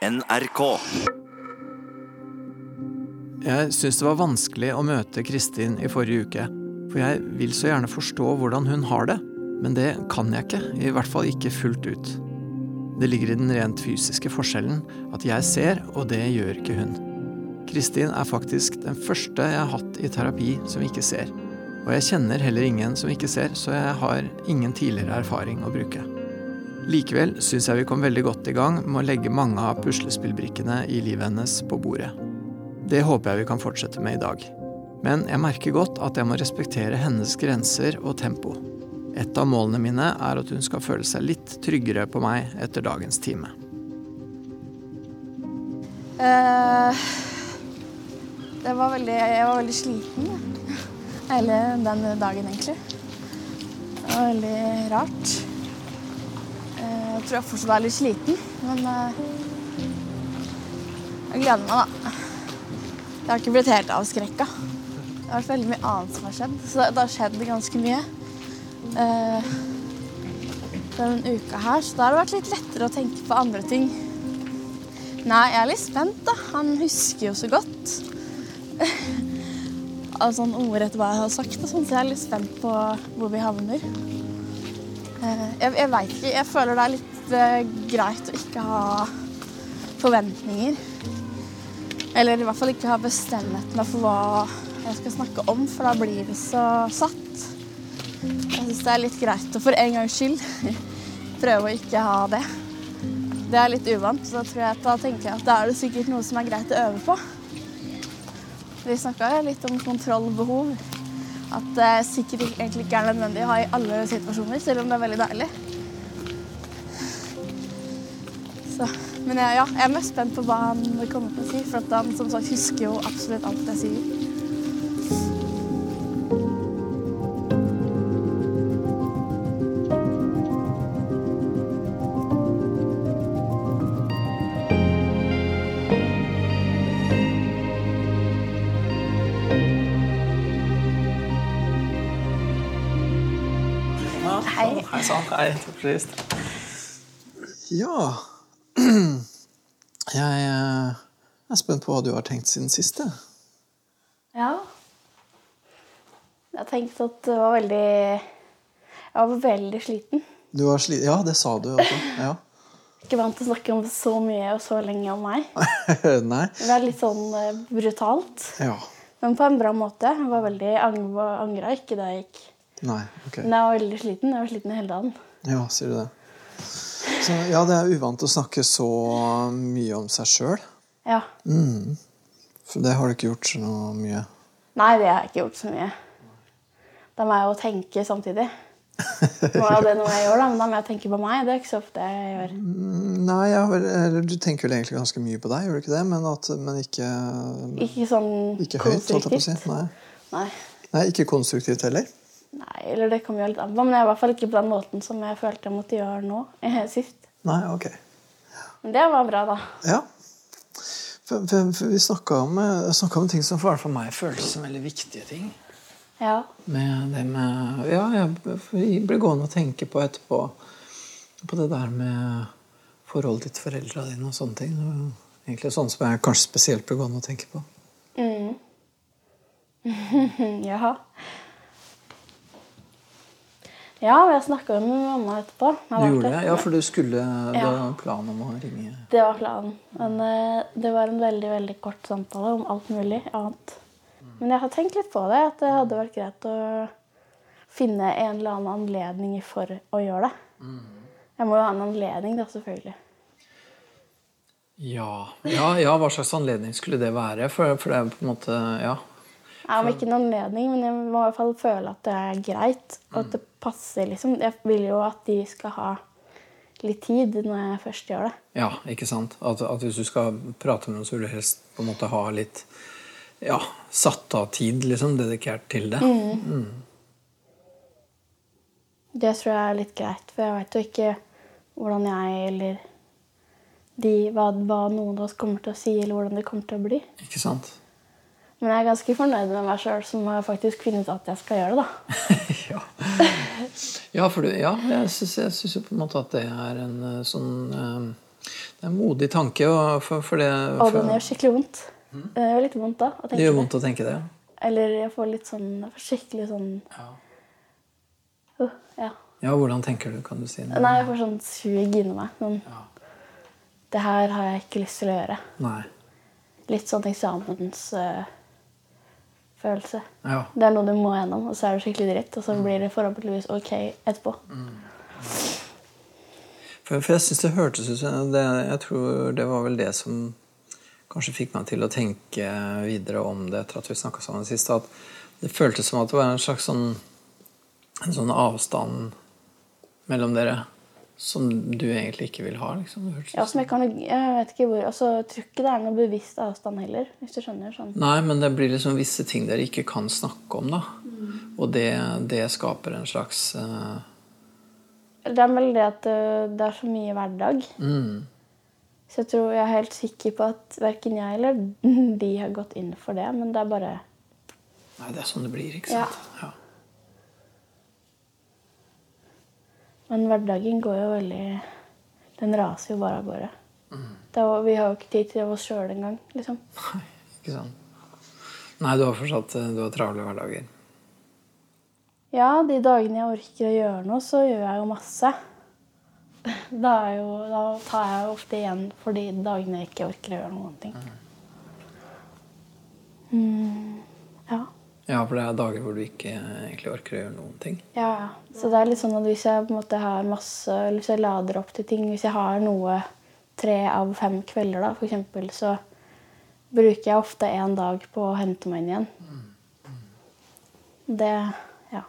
NRK. Jeg syns det var vanskelig å møte Kristin i forrige uke, for jeg vil så gjerne forstå hvordan hun har det, men det kan jeg ikke, i hvert fall ikke fullt ut. Det ligger i den rent fysiske forskjellen at jeg ser, og det gjør ikke hun. Kristin er faktisk den første jeg har hatt i terapi som ikke ser, og jeg kjenner heller ingen som ikke ser, så jeg har ingen tidligere erfaring å bruke. Likevel syns jeg vi kom veldig godt i gang med å legge mange av puslespillbrikkene i livet hennes på bordet. Det håper jeg vi kan fortsette med i dag. Men jeg merker godt at jeg må respektere hennes grenser og tempo. Et av målene mine er at hun skal føle seg litt tryggere på meg etter dagens time. Uh, det var veldig, jeg var veldig sliten hele den dagen, egentlig. Det var veldig rart. Eh, jeg tror jeg fortsatt er litt sliten, men eh, jeg gleder meg, da. Jeg har ikke blitt helt avskrekka. Det har vært veldig mye annet som har skjedd, så det har skjedd ganske mye. Eh, denne uka her, så da har det vært litt lettere å tenke på andre ting. Nei, jeg er litt spent, da. Han husker jo så godt. Av sånn ordrett hva jeg har sagt, og sånn, så jeg er litt spent på hvor vi havner. Eh, jeg jeg veit ikke. Jeg føler det er litt eh, greit å ikke ha forventninger. Eller i hvert fall ikke ha bestemt meg for hva jeg skal snakke om, for da blir det så satt. Jeg syns det er litt greit å for en gangs skyld prøve å ikke ha det. Det er litt uvant, så jeg, da tenker jeg at da er det sikkert noe som er greit å øve på. Vi snakka litt om kontrollbehov. At det sikkert egentlig ikke er nødvendig å ha i alle situasjoner, selv om det er veldig deilig. Så, men jeg, ja, jeg er mest spent på hva han kommer til å si, for han som sagt husker jo absolutt alt jeg sier. Sann. Takk for sist. Ja Jeg eh, er spent på hva du har tenkt siden sist. Ja. Jeg har tenkt at det var veldig Jeg var veldig sliten. Du var sliten? ja, det sa du også. Ja. Ikke vant til å snakke om så mye og så lenge om meg. Nei. Det er litt sånn eh, brutalt. Ja. Men på en bra måte. Jeg var veldig ang angra ikke da jeg gikk. Nei. Ok. Men jeg var veldig sliten. Jeg var sliten hele dagen. Ja, sier du det. Så, ja, det er uvant å snakke så mye om seg sjøl. Ja. For det har du ikke gjort så mye. Nei, det har jeg ikke gjort så mye. Da må jeg jo tenke samtidig. Nå er det noe jeg gjør, da, men da må jeg tenke på meg. Det er ikke så ofte jeg gjør. Nei, ja, du tenker vel egentlig ganske mye på deg, gjør du ikke det? Men, at, men ikke, Ikke sånn ikke høyt, konstruktivt. Nei. Nei. Nei, ikke konstruktivt heller. Nei, eller det kommer jo litt an på, men jeg er i hvert fall ikke på den måten som jeg følte jeg måtte gjøre nå. eh, sist. Nei, ok. Men det var bra, da. Ja. For, for, for vi snakka om, eh, om ting som for, for meg føltes som veldig viktige ting. Ja. Med det med Ja, jeg ble gående og tenke på etterpå på det der med forholdet ditt til foreldra dine og sånne ting. Egentlig sånne som jeg kanskje spesielt ble gående og tenke på. Jaha. Ja, og jeg snakka jo med mamma etterpå. Du gjorde det? Ja, for du skulle Det Ja. var planen om å ringe Det var planen. Men eh, det var en veldig veldig kort samtale om alt mulig annet. Men jeg har tenkt litt på det, at det hadde vært greit å finne en eller annen anledning for å gjøre det. Jeg må jo ha en anledning, da, selvfølgelig. Ja, ja, ja hva slags anledning skulle det være? For, for det er på en måte Ja. Men ikke en anledning, men jeg må i hvert fall føle at det er greit. Og at det passer, liksom. Jeg vil jo at de skal ha litt tid når jeg først gjør det. Ja, ikke sant? At, at hvis du skal prate med noen, så vil du helst på en måte ha litt ja, satt av tid liksom, dedikert til det. Det tror jeg er litt greit, for jeg vet jo ikke hvordan jeg eller de, hva, hva noen av oss kommer til å si, eller hvordan det kommer til å bli. Ikke sant? Men jeg er ganske fornøyd med meg sjøl som har faktisk funnet ut at jeg skal gjøre det. da. ja. ja, for du, ja, jeg syns, jo på en måte at det er en eh, sånn eh, Det er en modig tanke. og For, for det, Og for, den gjør skikkelig vondt. Det gjør litt vondt da. å tenke det gjør vondt å tenke det. ja. Eller jeg får litt sånn jeg får skikkelig sånn uh, Ja. Ja, hvordan tenker du? Kan du si noe? Nei, jeg får sånn sug inni meg. Sånn, Det her har jeg ikke lyst til å gjøre. Nei. Litt sånn eksamensfølelse. Ja. Det er noe du må gjennom, og så er det skikkelig dritt. Og så blir det forhåpentligvis ok etterpå. For, for jeg syns det hørtes ut som det, Jeg tror det var vel det som kanskje fikk meg til å tenke videre om det etter at vi snakka sammen sist. At det føltes som at det var en slags sånn en sånn avstand mellom dere som du egentlig ikke vil ha. liksom. Ja, som jeg, kan, jeg vet ikke hvor, altså, jeg tror ikke det er noe bevisst avstand heller, hvis du skjønner. sånn. Nei, men det blir liksom visse ting dere ikke kan snakke om, da. Og det, det skaper en slags uh... Det er vel det at øh, det er så mye hverdag. mm, Så jeg tror jeg er helt sikker på at verken jeg eller de har gått inn for det. Men det er bare Nei, det er sånn det blir, ikke Ja. sant? Ja. Men hverdagen går jo veldig Den raser jo bare av gårde. Det er, vi har jo ikke tid til oss sjøl engang, liksom. Nei, ikke sant. Nei, du har fortsatt eh, du har travle hverdager. Ja, de dagene jeg orker å gjøre noe, så gjør jeg jo masse. Da, jo, da tar jeg jo ofte igjen for de dagene jeg ikke orker å gjøre noen ting. Mm, ja. Ja, for det er dager hvor du ikke eh, egentlig orker å gjøre noen ting. Ja. Så det er litt sånn at hvis jeg på en måte har masse Hvis jeg lader opp til ting Hvis jeg har noe tre av fem kvelder, da, for eksempel, så bruker jeg ofte en dag på å hente meg inn igjen. Det Ja.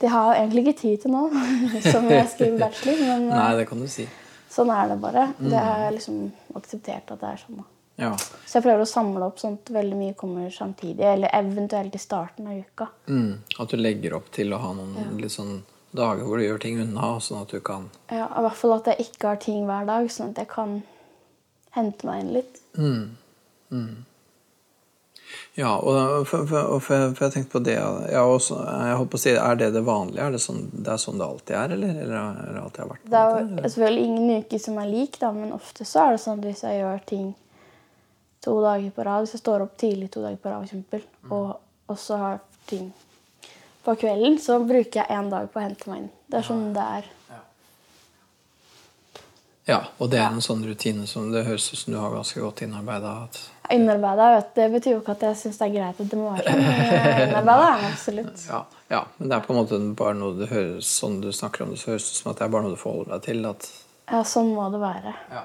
Det har jeg egentlig ikke tid til nå, som jeg skriver bachelor, men Nei, eh, det kan du si. sånn er det bare. Det har jeg liksom akseptert at det er sånn. da. Ja. Så jeg prøver å samle opp sånn at veldig mye kommer samtidig, eller eventuelt i starten av uka. Mm, at du legger opp til å ha noen litt sånn dager hvor du gjør ting unna, sånn at du kan Ja, I hvert fall at jeg ikke har ting hver dag, sånn at jeg kan hente meg inn litt. mm, mm. Ja, og for, for, for, for jeg tenkte på det jeg, også, jeg håper å si, Er det det vanlige? Er det, sånn, det er sånn det alltid er, eller? Eller det alltid har vært? Det er jo selvfølgelig ingen uker som er lik, da, men ofte så er det sånn at hvis jeg gjør ting to dager på rad, hvis jeg står opp tidlig to dager på rad, for eksempel, og, og så har ting på kvelden, så bruker jeg én dag på å hente meg inn. Det er sånn det er. Ja, og det er en sånn rutine som det høres ut som du har ganske godt innarbeida. Innarbeida, vet du, det betyr jo ikke at jeg syns det er greit at det må være sånn. Innarbeida er absolutt. Ja, ja, men det er på en måte bare noe det høres sånn du snakker om det, så høres det ut som at det er bare noe du forholder deg til. At, Ja, sånn må det være. ja.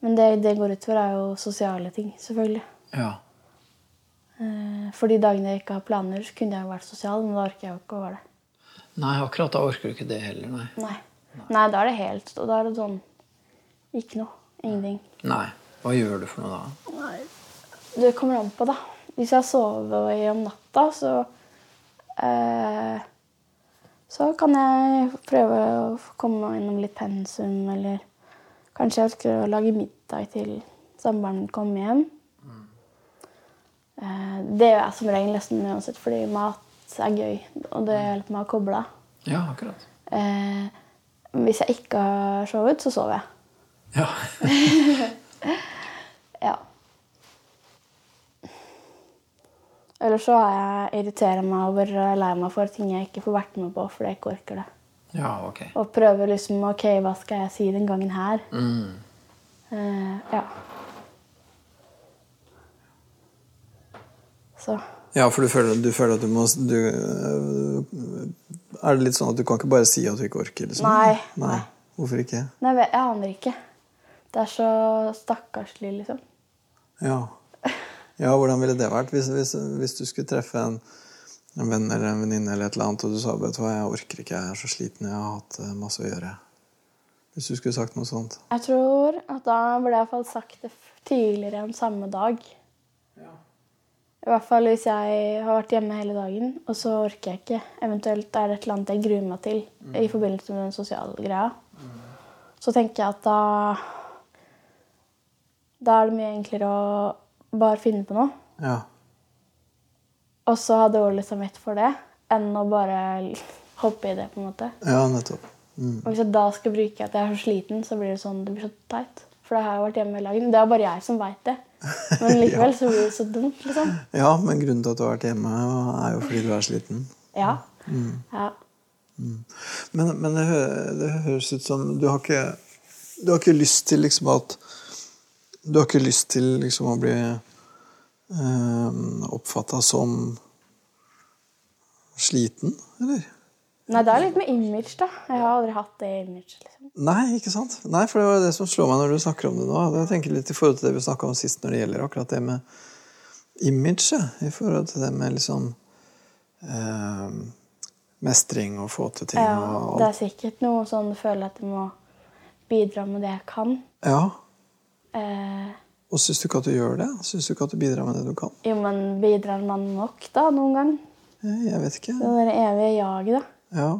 Men det det går utover, er jo sosiale ting, selvfølgelig. ja. Eh, For de dagene jeg ikke har planer, så kunne jeg jo vært sosial, men da orker jeg jo ikke å være det. Nei, akkurat da orker du ikke det heller, nei. Nei. Nei, da er det helt Og da er det sånn Ikke noe. Ingenting. Nei. Hva gjør du for noe da? Nei. Det kommer an på, da. Hvis jeg sover om natta, så eh, Så kan jeg prøve å komme meg innom litt pensum, eller kanskje jeg skulle lage middag til samboeren kommer hjem. Eh, det gjør jeg som regel nesten uansett, fordi mat er gøy, og det hjelper meg å koble av. Ja, akkurat. Eh, hvis jeg ikke har sovet, så sover jeg. Ja. Ja. Eller så jeg irriterer meg over og lei meg for ting jeg ikke får vært med på fordi jeg ikke orker det. Ja, ok. Og prøver liksom Ok, hva skal jeg si den gangen her? Mm. Eh, ja. Så Ja, for du føler, du føler at du må du, øh, Er det litt sånn at du kan ikke bare si at du ikke orker? Liksom? Nei, nei. Hvorfor ikke? Nei, jeg jeg aner ikke. Det er så stakkarslig, liksom. Ja. ja, hvordan ville det vært hvis, hvis, hvis du skulle treffe en, en venn eller en venninne eller et eller annet, og du sa vet du hva, jeg orker ikke, jeg er så sliten, jeg har hatt eh, masse å gjøre. Hvis du skulle sagt noe sånt. Jeg tror at da burde jeg i hvert fall sagt det tidligere enn samme dag. Ja. I hvert fall hvis jeg har vært hjemme hele dagen, og så orker jeg ikke. Eventuelt er det et eller annet jeg gruer meg til i forbindelse med den sosiale greia. Så tenker jeg at da Da er det mye enklere å bare finne på noe. Ja. Og så ha dårlig samvittighet for det, enn å bare hoppe i det, på en måte. ja, nettopp. Og hvis jeg da skal bruke at jeg er så sliten, så blir det sånn, det blir så teit. For da har jeg vært hjemme hele dagen. Det er bare jeg som veit det. Men likevel så blir det så dumt, liksom. Ja, men grunnen til at du har vært hjemme, er jo fordi du er sliten. Ja. ja. Men, men det, hø- det høres ut som du har ikke Du har ikke lyst til liksom at Du har ikke lyst til liksom å bli oppfatta som sliten, eller? Nei, det er litt med image, da. Jeg har aldri hatt det image. liksom. Nei, ikke sant? Nei, for det var det som slår meg når du snakker om det nå. Jeg tenker litt i forhold til det vi snakka om sist når det gjelder akkurat det med image. I forhold til det med liksom eh, mestring og få til ting Ja, og det er sikkert noe sånn føler at jeg må bidra med det jeg kan. Ja. Eh, Og syns du ikke at du gjør det? Syns du ikke at du bidrar med det du kan? jo, men bidrar man nok da, noen gang? Jeg vet ikke. Det der evige jaget, da. Ja.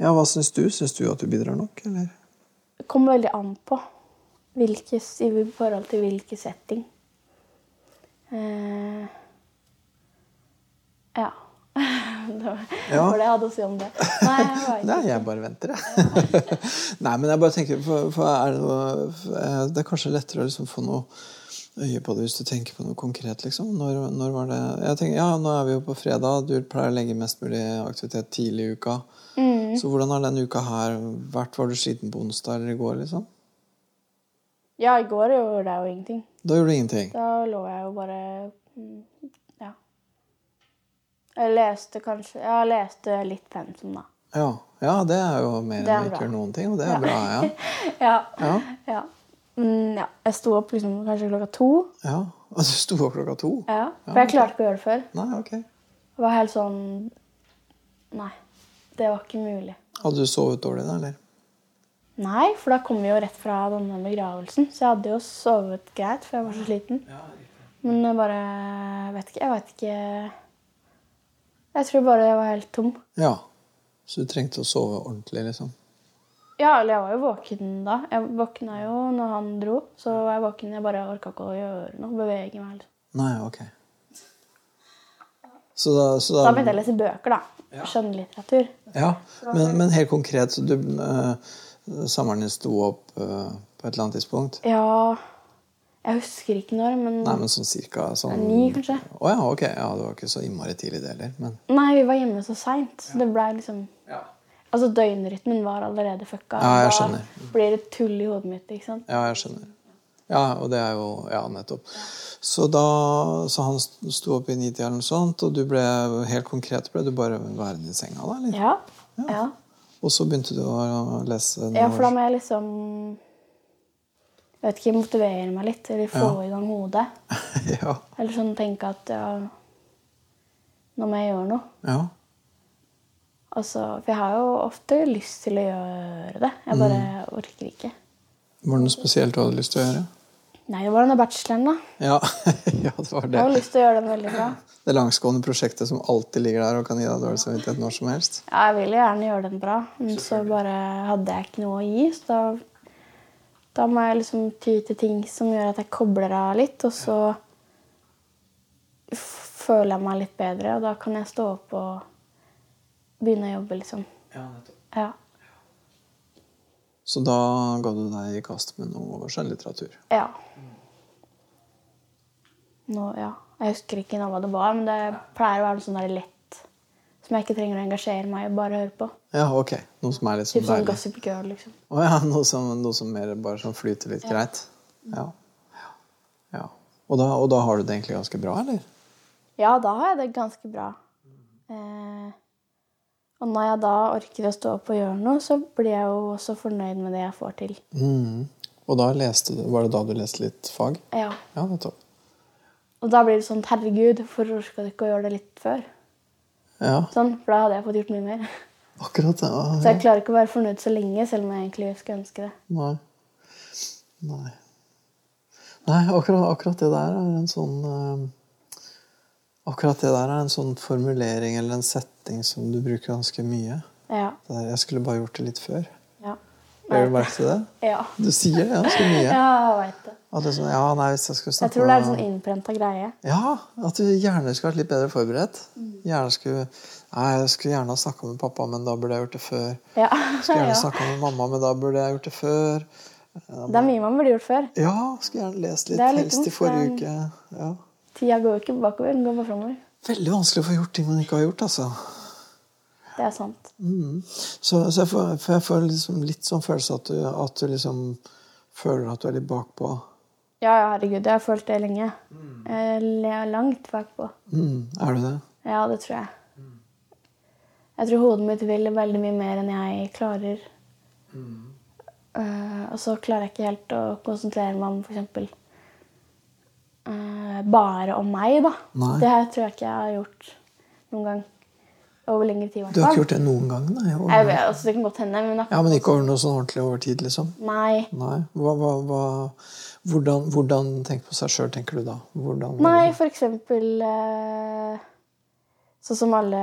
Ja, hva syns du? Syns du at du bidrar nok, eller? Det kommer veldig an på hvilke, i forhold til hvilken setting. Eh, ja. Det var, Ja. det jeg hadde å si om det. Nei, jeg Nei, jeg bare venter, jeg. Nei, men jeg bare tenker for, for er det, noe, eh, det er kanskje lettere å liksom få noe øye på det hvis du tenker på noe konkret, liksom. Når, når var det Jeg tenker, ja, nå er vi jo på fredag. Du pleier å legge mest mulig aktivitet tidlig i uka. Mm. Så hvordan har denne uka her vært? Var du sliten på onsdag eller i går, liksom? Ja, i går gjorde jeg jo ingenting. Da gjorde du ingenting. Da lå jeg jo bare mm. Jeg leste kanskje Ja, jeg leste litt pensum, da. Ja. ja, det er jo mer er enn ikke gjør noen ting, og det er bra, ja. Ja. Ja. ja. Mm, ja. Jeg sto opp liksom kanskje klokka to. ja. Og du sto opp klokka to? Ja. For jeg klarte ikke å gjøre det før. Nei, ok. Det var helt sånn Nei. Det var ikke mulig. Hadde du sovet dårlig da, eller? Nei, for da kom vi jo rett fra denne begravelsen. Så jeg hadde jo sovet greit, for jeg var så sliten. Men jeg bare vet ikke. Jeg vet ikke Jeg tror bare jeg var helt tom. Ja. Så du trengte å sove ordentlig, liksom? Ja, eller jeg var jo våken da. Jeg våkna jo når han dro. Så var jeg våken. Jeg bare orka ikke å gjøre noe. Bevege meg. Liksom. Nei, ok. Så da, så Da da begynte jeg å lese bøker, da. Skjønnlitteratur. Ja, men, men helt konkret, så du uh, Samboeren din sto opp uh, på et eller annet tidspunkt? Ja Jeg husker ikke når, men Nei, men sånn cirka sånn ni, kanskje. Å ja, ok. Ja, det var ikke så innmari tidlig, det heller. Men Nei, vi var hjemme så seint. Så det ble liksom ja. Altså, døgnrytmen var allerede fucka. Ja, jeg skjønner. Da blir det tull i hodet mitt, ikke sant. ja, jeg skjønner. Ja, og det er jo Ja, nettopp. Så da Så han sto opp i nitida eller noe sånt, og du ble helt konkret ble du bare værende i senga, da? eller? Ja. Ja. Og så begynte du å lese ja, for da må jeg liksom Jeg vet ikke, motivere meg litt, eller få Ja. i gang hodet. ja. Eller sånn tenke at ja, nå må jeg gjøre noe. ja. Altså, for jeg har jo ofte lyst til å gjøre det. Jeg bare Mm. orker ikke. Var det noe spesielt du hadde lyst til å gjøre? Nei, det var denne bacheloren, da. Ja, ja det var det. Jeg har lyst til å gjøre den veldig bra. Det langsgående prosjektet som alltid ligger der og kan gi deg dårlig samvittighet når som helst. Ja, jeg ville gjerne gjøre den bra, men så bare hadde jeg ikke noe å gi. Så da, da må jeg liksom ty til ting som gjør at jeg kobler av litt, og så føler jeg meg litt bedre, og da kan jeg stå opp og begynne å jobbe, liksom. Ja. Så da ga du deg i kast med noe skjønnlitteratur. Ja. Nå, ja. Jeg husker ikke nå hva det var, men det pleier å være noe sånn lett som jeg ikke trenger å engasjere meg i, bare høre på. Ja, ok. Noe som er litt sånn Typ sånn. Gossip Girl, liksom. Å ja, noe som, noe som mer bare sånn flyter litt greit. Ja. ja. ja. Og, da, og da har du det egentlig ganske bra, eller? Ja, da har jeg det ganske bra. Eh, og når jeg da orker å stå opp og gjøre noe, så blir jeg jo også fornøyd med det jeg får til. Mm. Og da leste du, var det da du leste litt fag? Ja. Ja, nettopp. Og da blir det sånn Herregud, hvorfor orka du ikke å gjøre det litt før? Ja, Sånn, For da hadde jeg fått gjort mye mer. akkurat det. Ah, Så jeg klarer ikke å være fornøyd så lenge, selv om jeg egentlig skulle ønske det. Nei. Nei. Nei, akkurat, akkurat det der er en sånn uh, Akkurat det der er en sånn formulering eller en setting som du bruker ganske mye. Ja. Der, jeg skulle bare gjort det litt før. Legger du merke til det? Ja. Du sier det ganske mye. Ja, jeg vet det. Det sånn, ja, nei, jeg Jeg tror det er en sånn innprenta greie. Ja, at du gjerne skulle vært litt bedre forberedt. Mm. Gjerne skulle, nei, Jeg skulle gjerne ha snakka med pappa, men da burde jeg gjort det før. Ja. Skulle gjerne ja. snakka med mamma, men da burde jeg gjort det før. Det er mye man burde gjort før. Ja, skulle gjerne lest litt. Litt Helst i forrige uke. Ja. Tida går jo ikke bakover, den går bare framover. Veldig vanskelig å få gjort ting man ikke har gjort, altså. Det er sant. Mm. Så, så jeg får, for jeg får liksom litt sånn følelse at du, at du liksom føler at du er litt bakpå. Ja, ja, herregud, jeg har følt det lenge. Jeg er langt bakpå. Mm. Er du det? Ja, det tror jeg. Jeg tror hodet mitt vil veldig mye mer enn jeg klarer. Uh, og så klarer jeg ikke helt å konsentrere meg om f.eks. Uh, bare om meg, da. Nei. Det her tror jeg ikke jeg har gjort noen gang. Over lengre tid, Du har ikke gjort det noen gang? Nei, Jeg vet, altså, det kan godt hende, men Ja, Men ikke over noe sånn ordentlig over tid, liksom? Nei. Nei. Hva, hva, hva, hvordan, hvordan tenke på seg sjøl, tenker du da? Hvordan, Nei, for eksempel eh, Sånn som alle,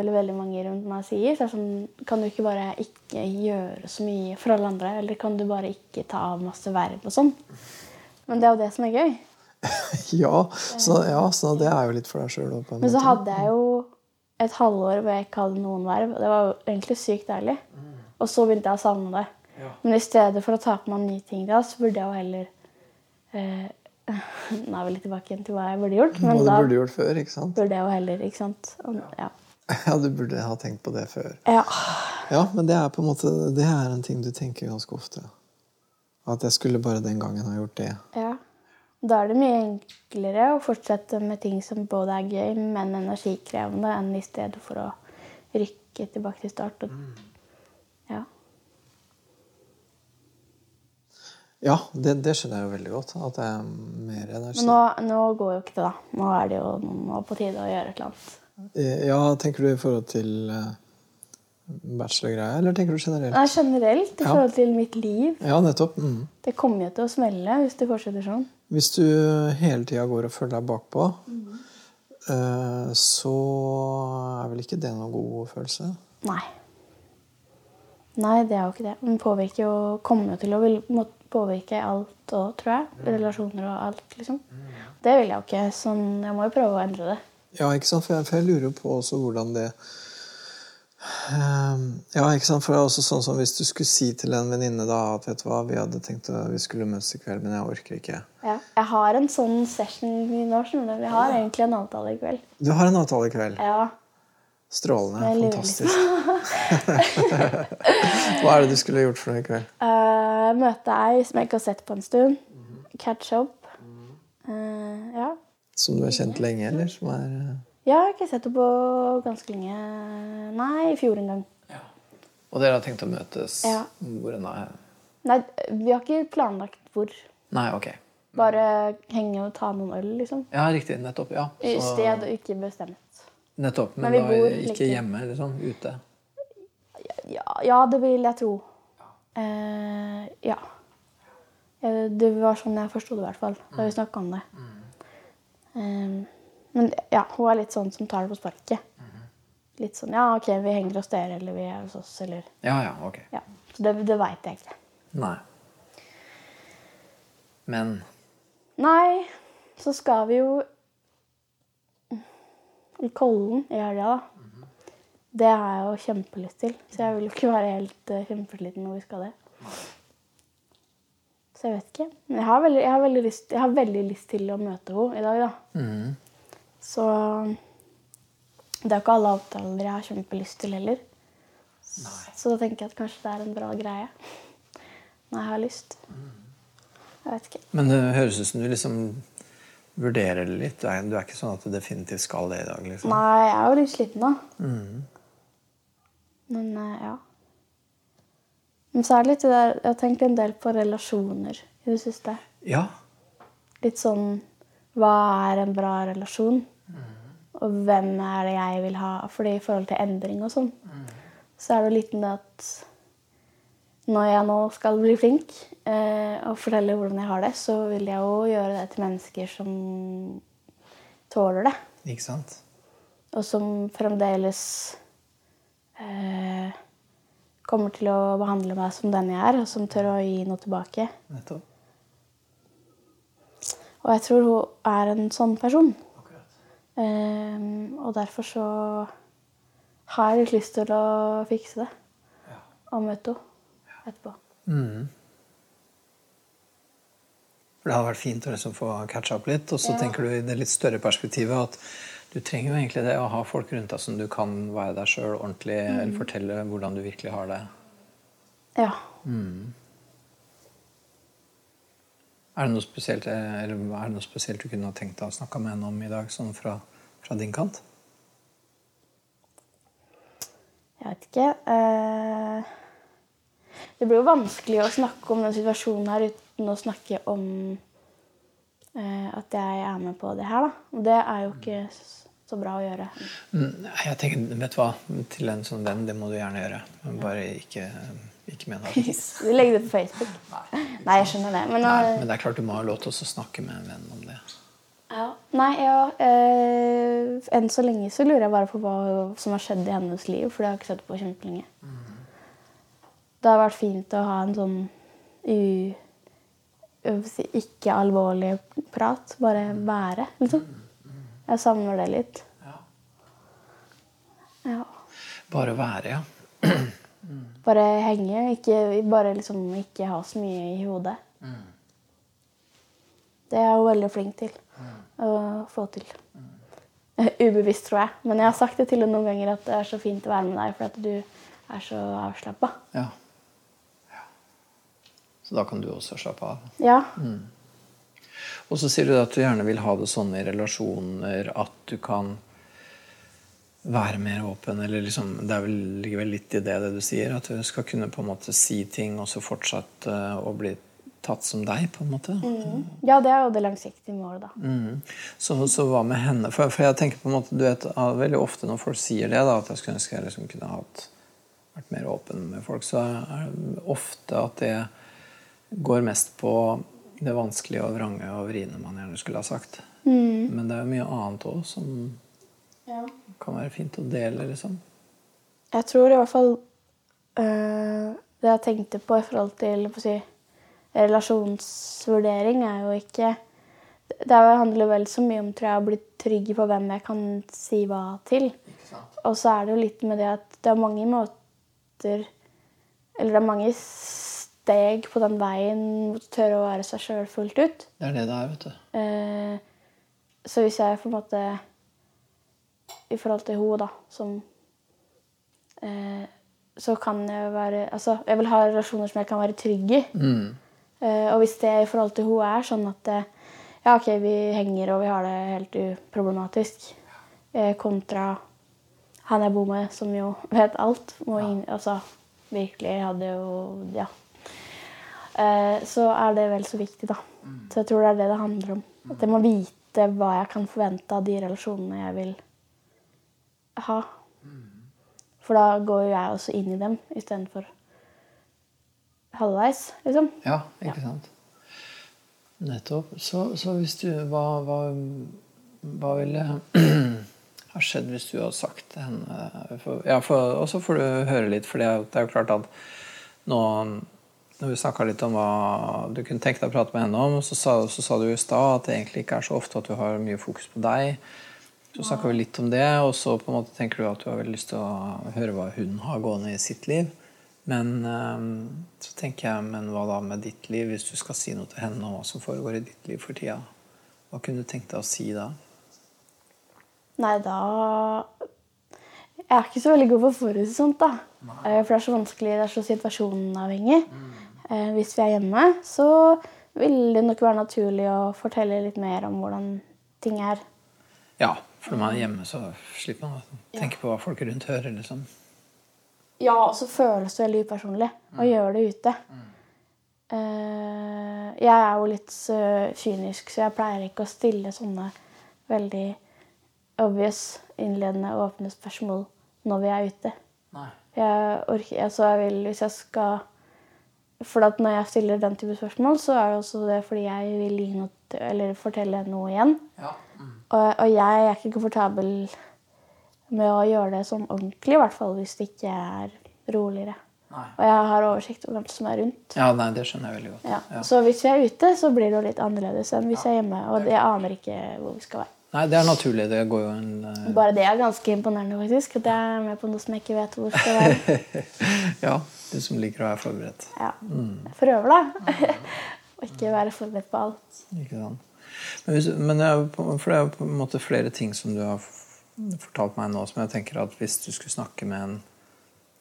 eller veldig mange rundt meg sier, så er det sånn Kan du ikke bare ikke gjøre så mye for alle andre? Eller kan du bare ikke ta av masse verv og sånn? Men det er jo det som er gøy. ja, så, ja, så det er jo litt for deg sjøl. Men så hadde jeg jo et halvår hvor jeg ikke hadde noen verv. og Det var jo egentlig sykt deilig. Og så begynte jeg å savne det. Men i stedet for å ta på meg nye ting da, så burde jeg jo heller eh, Nå er vi litt tilbake igjen til hva jeg burde gjort. Hva Men du burde gjort før, ikke sant? burde jeg jo heller Ikke sant? Og, ja. Ja, du burde ha tenkt på det før. ja. Ja, men det er på en måte Det er en ting du tenker ganske ofte. At jeg skulle bare den gangen ha gjort det. Ja. Da er det mye enklere å fortsette med ting som både er gøy, men energikrevende, enn i stedet for å rykke tilbake til start. Og, ja. Ja, det, det skjønner jeg jo veldig godt. At det er mer energi. Men nå, nå går jo ikke det, da. Nå er det jo nå på tide å gjøre et eller annet. Eh, Ja, tenker du i forhold til eh, bachelorgreia, eller tenker du generelt? Nei, generelt i Ja. forhold til mitt liv. Ja, nettopp. Mm. Det kommer jo til å smelle hvis det fortsetter sånn. Hvis du hele tida går og føler deg bakpå, mm. så er vel ikke det noen god følelse? Nei. Nei, det er jo ikke det. Men påvirker jo, kommer jo til å vil, påvirke alt òg, tror jeg. Relasjoner og alt, liksom. Det vil jeg jo ikke. Sånn, jeg må jo prøve å endre det. Ja, ikke sant? For jeg, for jeg lurer på også hvordan det Ja, ikke sant? For det er også sånn som hvis du skulle si til en venninne da at vet du hva, vi hadde tenkt at vi skulle møtes i kveld, men jeg orker ikke. Ja. Jeg har en sånn session nå, skjønner. Vi har egentlig en avtale i kveld. Du har en avtale i kveld. Ja. Strålende. Fantastisk. Hva er det du skulle gjort for noe i kveld? Uh, møte ei som jeg ikke har sett på en stund. Catch up. Uh, ja. Som du har kjent lenge, eller? Som er eh, Jeg har ikke sett henne på ganske lenge. Nei, i fjor en gang. Og dere har tenkt å møtes Ja. hvor enn? Nei, vi har ikke planlagt hvor. Nei, ok. Bare henge og ta noen øl, liksom. Ja, riktig. Nettopp. ja. I Så- sted og ikke bestemt. Nettopp. Men, Men bor ikke like- hjemme, liksom? Ute? Ja, ja det vil jeg tro. Eh, ja. Eh, Det var sånn jeg forsto det, i hvert fall. Da vi snakka om det. Eh, men ja, hun er litt sånn som tar det på sparket. Litt sånn ja, OK, vi henger hos dere, eller vi er hos oss, eller Ja, ja, ok. Ja. Så det, det veit jeg ikke. Nei. Men Nei, så skal vi jo i Kollen i helga, da. Det har jeg jo kjempelyst til. Så jeg vil jo ikke være helt uh, kjempesliten når vi skal det. Så jeg vet ikke. Men jeg har veldig, jeg har veldig, lyst, jeg har veldig lyst til å møte henne i dag, da. mm, Så det er ikke alle avtaler jeg har kjempelyst til heller. Så da tenker jeg at kanskje det er en bra greie. Når jeg har lyst. Jeg vet ikke. Men det høres ut som du liksom vurderer det litt. Du er, du er ikke sånn at du definitivt skal det i dag? liksom. Nei, jeg er jo litt sliten da. Mm. Men eh, ja. Men så er det litt det der Jeg har tenkt en del på relasjoner i det siste. Ja. Litt sånn Hva er en bra relasjon? Og hvem er det jeg vil ha? Fordi i forhold til endring og sånn, så er det litt det at når jeg nå skal bli flink eh, og fortelle hvordan jeg har det, så vil jeg jo gjøre det til mennesker som tåler det. Ikke sant? Og som fremdeles eh, kommer til å behandle meg som den jeg er, og som tør å gi noe tilbake. Nettopp. Og jeg tror hun er en sånn person. Ehm, og derfor så har jeg litt lyst til å fikse det. Ja. Og møte henne etterpå. Mm. For det hadde vært fint å liksom få catcha opp litt. Og så Ja. tenker du i det litt større perspektivet at du trenger jo egentlig det å ha folk rundt deg som du kan være deg sjøl ordentlig, eller fortelle hvordan du virkelig har det. Ja. Er det noe spesielt, eh, eller er det noe spesielt du kunne ha tenkt deg å snakke med henne om i dag, sånn fra, fra din kant? Jeg vet ikke. Eh, det blir jo vanskelig å snakke om den situasjonen her uten å snakke om eh, at jeg er med på det her, da. Og det er jo ikke så bra å gjøre. Mm, Jeg tenker, vet du hva, Til en sånn venn, det må du gjerne gjøre. Men bare ikke, ikke med henne. Vi legger det på Facebook. Nei, jeg skjønner det. Men, Nei, eh, men det er klart du må ha lov til å snakke med en venn om det. ja. Nei, ja eh, Enn så lenge så lurer jeg bare på hva som har skjedd i hennes liv, for det har jeg ikke sett på kjempelenge. Det har vært fint å ha en sånn u... si, ikke alvorlig prat. Bare være, liksom. Jeg savner det litt. Ja. Bare være, ja. Bare henge, ikke, bare liksom ikke ha så mye i hodet. Det er jeg jo veldig flink til å få til. Ubevisst, tror jeg. Men jeg har sagt det til henne noen ganger at det er så fint å være med deg, for at du er så avslappa. ja. ja. Så da kan du også slappe av. Ja. Og så sier du at du gjerne vil ha det sånn i relasjoner at du kan være mer åpen. eller liksom, Det er vel, ligger vel litt i det, det du sier. At du skal kunne på en måte si ting og så fortsette å bli tatt som deg. på en måte. ja, det er jo det langsiktige målet, da. Mm. Så, så hva med henne? For, for jeg tenker på en måte, du vet, ah, Veldig ofte når folk sier det, da, at jeg skulle ønske jeg liksom kunne hatt, vært mer åpen med folk, så er det ofte at det går mest på det vanskelige og vrange og vriene man gjerne skulle ha sagt. Men det er jo mye annet òg som kan være fint å dele, liksom. Jeg tror i hvert fall øh, Det jeg tenkte på i forhold til si, relasjonsvurdering, er jo ikke Det er jo- handler vel så mye om tror jeg, å bli trygg på hvem jeg kan si hva til. Og så er det jo litt med det at det er mange måter Eller det er mange steg på den veien mot å tørre å være seg sjøl fullt ut. Det er det det er, vet du. Eh, så hvis jeg på en måte I forhold til henne, da, som eh, Så kan jeg være Altså, jeg vil ha relasjoner som jeg kan være trygg i. Eh, og hvis det i forhold til henne er sånn at det, ja, ok, vi henger og vi har det helt uproblematisk, eh, kontra han jeg bor med, som jo vet alt, må ingen, altså virkelig hadde jo Ja. Eh, så er det vel så viktig, da. Så jeg tror det er det det handler om. At jeg må vite hva jeg kan forvente av de relasjonene jeg vil ha. For da går jo jeg også inn i dem istedenfor halvveis, liksom. Ja, ikke sant? Nettopp. Så, så hvis du Hva, hva, hva ville ha skjedd hvis du hadde sagt til henne Ja, og så får du høre litt, for det er jo klart at nå når vi snakka litt om hva du kunne tenke deg å prate med henne om, så sa, så sa du i stad at det egentlig ikke er så ofte at du har mye fokus på deg. Så snakka vi litt om det, og så på en måte tenker du at du har veldig lyst til å høre hva hun har gående i sitt liv. Men eh, så tenker jeg, men hva da med ditt liv, hvis du skal si noe til henne om hva som foregår i ditt liv for tida? Hva kunne du tenkt deg å si da? Nei, da Jeg er ikke så veldig god på å forutse sånt, da. Nei. For det er så vanskelig, det er så situasjonavhengig. Mm. Hvis vi er hjemme, så vil det nok være naturlig å fortelle litt mer om hvordan ting er. Ja, for når man er hjemme, så slipper man å tenke på hva folk rundt hører. liksom. Ja, og så føles det veldig upersonlig å gjøre det ute. Eh, Jeg er jo litt så kynisk, så jeg pleier ikke å stille sånne veldig obvious, innledende, åpne spørsmål når vi er ute. Nei. Jeg orker, altså jeg vil, hvis jeg skal For når jeg stiller den type spørsmål, så er det også det fordi jeg vil noe, eller fortelle noe igjen. Ja. Og, og jeg er ikke komfortabel med å gjøre det sånn ordentlig, i hvert fall hvis det ikke er roligere. Nei. Og jeg har oversikt over hvem som er rundt. Ja, nei, det skjønner jeg veldig godt. Ja. Ja. Så hvis vi er ute, så blir det jo litt annerledes enn hvis jeg er hjemme. Og jeg aner ikke hvor vi skal være. Nei, det er naturlig. Det går jo en uh... Bare det er ganske imponerende, faktisk. At jeg er med på noe som jeg ikke vet hvor skal være. Ja, du som liker å være forberedt. Ja. Jeg prøver, da. Å ikke være forberedt på alt. Ikke sant? Men, på- for det er på en måte flere ting som du har fortalt meg nå, som jeg tenker at hvis du skulle snakke med en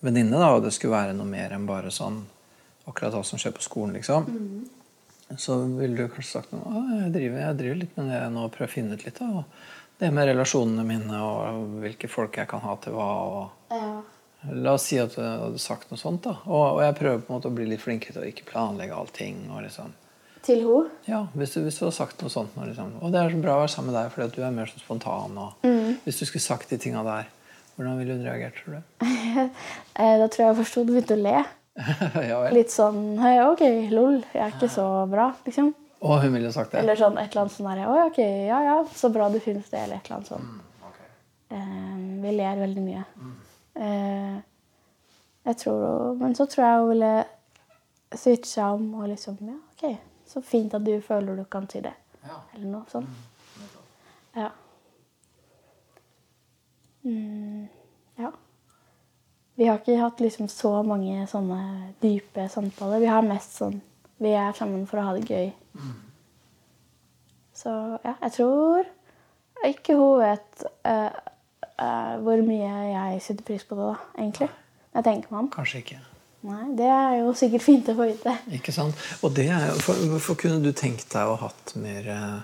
venninne, og det skulle være noe mer enn bare sånn akkurat hva som skjer på skolen, liksom, så ville du kanskje sagt noe jeg driver, jeg driver litt med det nå og prøver å finne ut litt av det med relasjonene mine og hvilke folk jeg kan ha til hva. og Ja. La oss si at du hadde sagt noe sånt. da Og, og jeg prøver på en måte å bli litt flinkere til å ikke planlegge allting. og liksom Til henne. ja, hvis du, hvis du hadde sagt noe sånt nå, liksom. Og det er så bra å være sammen med deg fordi at du er mer så spontan. Og Hvis du skulle sagt de tinga der, hvordan ville hun reagert, tror du? Eh, Da tror jeg først og begynte å le. ja. Litt sånn hey, OK, lol, jeg er ikke så bra, liksom. Og hun ville sagt det? Eller sånn et eller annet sånn Oi, OK, ja ja, så bra du finnes det, eller et eller annet sånt. Eh, vi ler veldig mye. Eh, jeg tror, men så tror jeg hun ville switcha om og liksom Ja, OK, så fint at du føler du kan si det. Ja. Eller noe sånt. Ja. Mm, ja. Vi har ikke hatt liksom så mange sånne dype samtaler. Vi har mest sånn Vi er sammen for å ha det gøy. Så ja, jeg tror ikke hun vet uh, uh, hvor mye jeg setter pris på det, da, egentlig. Jeg tenker meg om. Kanskje ikke. Nei, det er jo sikkert fint å få vite. Ikke sant? Og det er for, Hvorfor kunne du tenkt deg å ha hatt mer eh,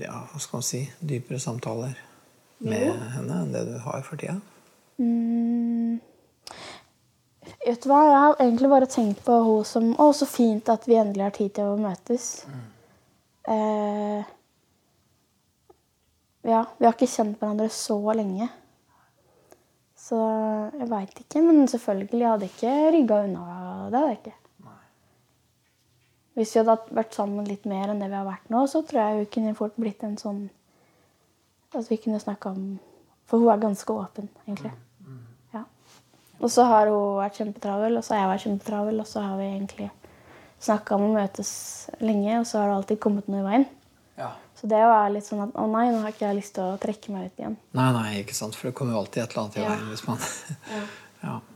ja, hva skal man si dypere samtaler med Jo. henne enn det du har for tida? Mm. Vet du hva, jeg har egentlig bare tenkt på henne som Å, så fint at vi endelig har tid til å møtes. Eh, ja, vi har ikke kjent hverandre så lenge. Så jeg veit ikke. Men selvfølgelig, jeg hadde ikke rygga unna. Det hadde jeg ikke. Hvis vi hadde vært sammen litt mer enn det vi har vært nå, så tror jeg hun kunne fort blitt en sånn At vi kunne snakka om For hun er ganske åpen, egentlig. Ja. Og så har hun vært kjempetravel, og så har jeg vært kjempetravel, og så har vi egentlig snakka om å møtes lenge, og så har det alltid kommet noe i veien. Ja. Så det var litt sånn at å nei, nå har ikke jeg lyst til å trekke meg ut igjen. Nei, nei, ikke sant? For det kommer jo alltid et eller annet i Ja. veien hvis man ja.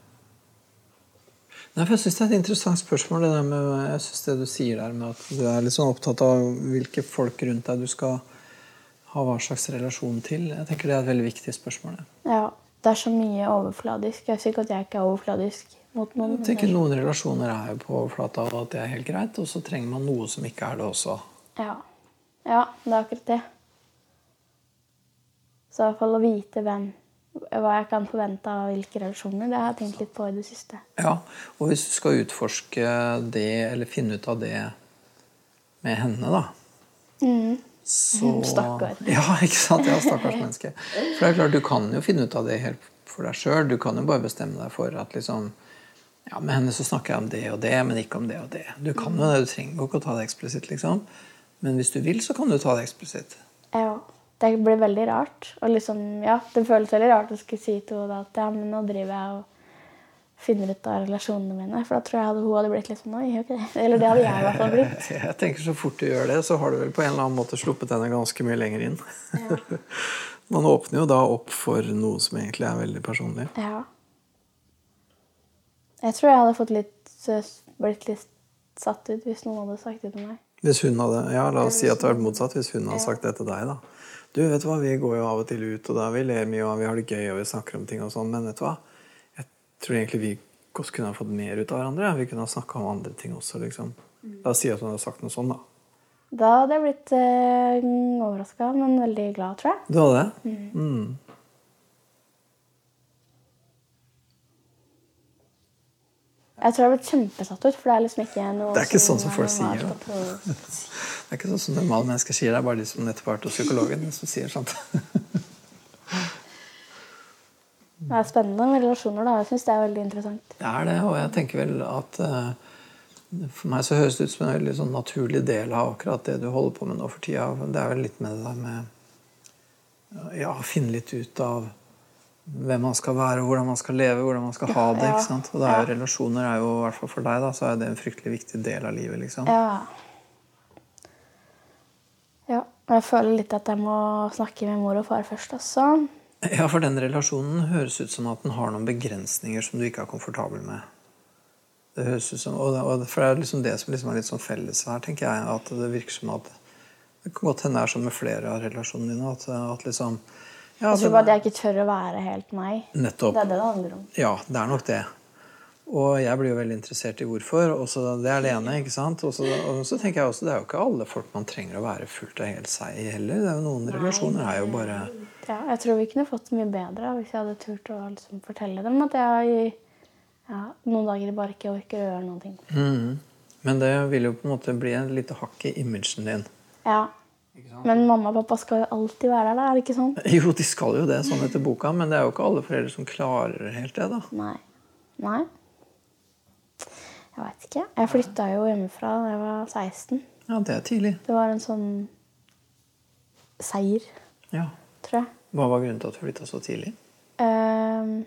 Nei, for Jeg syns det er et interessant spørsmål, det der med jeg synes det du sier der med at du er litt sånn opptatt av hvilke folk rundt deg du skal ha hva slags relasjon til. Jeg tenker Det er et veldig viktig spørsmål. Det. Ja, det er så mye overfladisk. Jeg sier ikke at jeg ikke er overfladisk mot noen. Jeg tenker Noen relasjoner er jo på overflata, og at det er helt greit. Og så trenger man noe som ikke er det også. Ja. Ja, det er akkurat det. Så i hvert fall å vite hvem, hva jeg kan forvente av hvilke relasjoner, det har jeg tenkt litt på i det siste. Ja, Og hvis du skal utforske det, eller finne ut av det med henne, da så Stakkar. Ja, ikke sant? Ja, stakkars menneske. For det er klart, du kan jo finne ut av det helt for deg sjøl. Du kan jo bare bestemme deg for at liksom Ja, med henne så snakker jeg om det og det, men ikke om det og det. Du kan jo det, du trenger jo ikke å ta det eksplisitt, liksom. Men hvis du vil, så kan du ta det eksplisitt. Ja, det blir veldig rart. Og liksom, ja, det føles veldig rart å skulle si til henne at ja, men nå driver jeg og finner ut av relasjonene mine. For da tror jeg hun hadde blitt litt sånn oi, ok. Eller det hadde jeg i hvert fall blitt. Jeg tenker Så fort du gjør det, så har du vel på en eller annen måte sluppet henne ganske mye lenger inn. Man åpner jo da opp for noe som egentlig er veldig personlig. Ja. Jeg tror jeg hadde fått litt, blitt litt satt ut hvis noen hadde sagt det til meg. Hvis hun hadde, ja, La oss si at det hadde vært motsatt. Hvis hun hadde sagt det til deg, da. Du, vet du hva, Vi går jo av og til ut, og da vi ler mye, og vi har det gøy, og vi snakker om ting og sånn, men vet du hva? Jeg tror egentlig vi godt kunne ha fått mer ut av hverandre. Vi kunne ha snakka om andre ting også, liksom. La oss si at hun hadde sagt noe sånn, da. Da hadde jeg blitt øh, overraska, men veldig glad, tror jeg. Du hadde det? Mm. Jeg tror jeg har blitt kjempesatt ut, for det er liksom ikke noe Det er ikke sånn som folk sier, Det er ikke sånn som normale mennesker sier. Det er bare de som nettopp har vært hos psykologen, som sier sånt. Det er spennende med relasjoner, da. Jeg syns det er veldig interessant. Det er det, og jeg tenker vel at eh, For meg så høres det ut som en veldig sånn naturlig del av akkurat det du holder på med nå for tida. Det er vel litt med det der med ja, finne litt ut av hvem man skal være, hvordan man skal leve, hvordan man skal ha det. Ikke sant? Og det er jo relasjoner er jo, i hvert fall for deg, da, så er det en fryktelig viktig del av livet. liksom. Ja. Ja. Jeg føler litt at jeg må snakke med mor og far først, også. Ja, for den relasjonen høres ut som at den har noen begrensninger som du ikke er komfortabel med. Det høres ut som, og det, og For det er liksom det som liksom er litt sånn felles her, tenker jeg. At det virker som at Det kan godt hende det er sånn med flere av relasjonene dine. At, at liksom ja, Jeg tror bare at jeg ikke tør å være helt meg. Nettopp. Det er det det handler om. Ja, det er nok det. Og jeg blir jo veldig interessert i hvorfor. Også, Det er det ene. ikke sant? Og så, og så tenker jeg også, Det er jo ikke alle folk man trenger å være fullt og helt seg i heller. Det er jo Noen relasjoner er jo bare Ja, jeg tror vi kunne fått mye bedre hvis jeg hadde turt å liksom fortelle dem at jeg ja, noen dager bare ikke orker å gjøre ting. Mhm. Men det vil jo på en måte bli et lite hakk i imagen din. Ja. Men mamma og pappa skal jo alltid være der, er det ikke sånn? Jo, de skal jo det, sånn etter boka, men det er jo ikke alle foreldre som klarer helt det. da. Nei. Nei. Jeg veit ikke. Jeg flytta jo hjemmefra da jeg var 16. Ja, det er tidlig. Det var en sånn seier, Ja. tror jeg. Hva var grunnen til at du flytta så tidlig? Uh,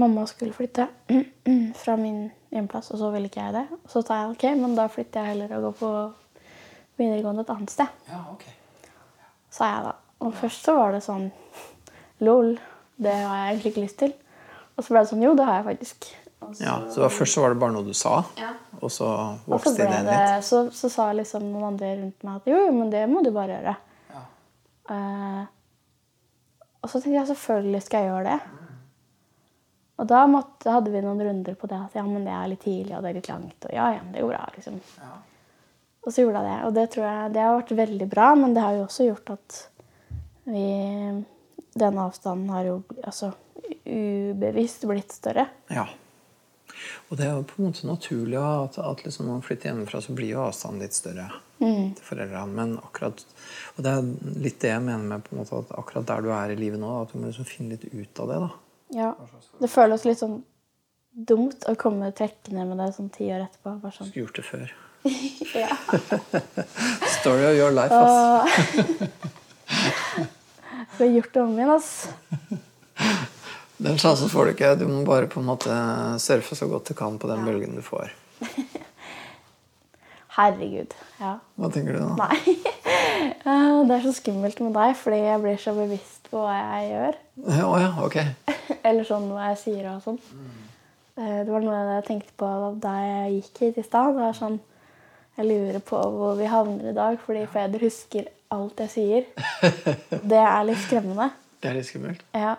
mamma skulle flytte fra min hjemplass, og så ville ikke jeg det. Så sa jeg ok, men da flytter jeg heller og går på videregående et annet sted. Ja, ok. Sa jeg da. Og først så var det sånn lol, det har jeg egentlig ikke lyst til. Og så ble det sånn jo, det har jeg faktisk. Så, Ja, så var- Først så var det bare noe du sa, Ja. og så og så, vokste ble ideen det, litt? så, så sa liksom noen andre rundt meg at jo, jo, men det må du bare gjøre. Ja. Uh, og så tenkte jeg selvfølgelig skal jeg gjøre det. Og da måtte, hadde vi noen runder på det at ja, men det er litt tidlig og det er litt langt. Og ja, ja, det går bra, liksom. Og så gjorde jeg det. Og det tror jeg det har vært veldig bra, men det har jo også gjort at vi Denne avstanden har jo altså ubevisst blitt større. Ja. Og det er jo på en måte naturlig at, at liksom når man flytter hjemmefra, så blir jo avstanden litt større Mm. til foreldrene. Men akkurat, og det er litt det jeg mener med på en måte at akkurat der du er i livet nå, at du må liksom finne litt ut av det. da. Ja. Det føles litt sånn dumt å komme trekkende med det sånn ti år etterpå. Bare sånn. Skulle gjort det før. Ja. Story of your life, ass. Vi har gjort om igjen, ass. Den sjansen får du ikke. Du må bare på en måte surfe så godt du kan på den bølgen du får. Herregud. Ja. Hva tenker du da? Nei. Eh, Det er så skummelt med deg, fordi jeg blir så bevisst på hva jeg gjør. Ja, ja, ok. Eller sånn hva jeg sier og sånn. Eh, Det var noe jeg tenkte på da jeg gikk hit i stad. Det var sånn Jeg lurer på hvor vi havner i dag, fordi Feder husker alt jeg sier. Det er litt skremmende. Det er litt skummelt. Ja.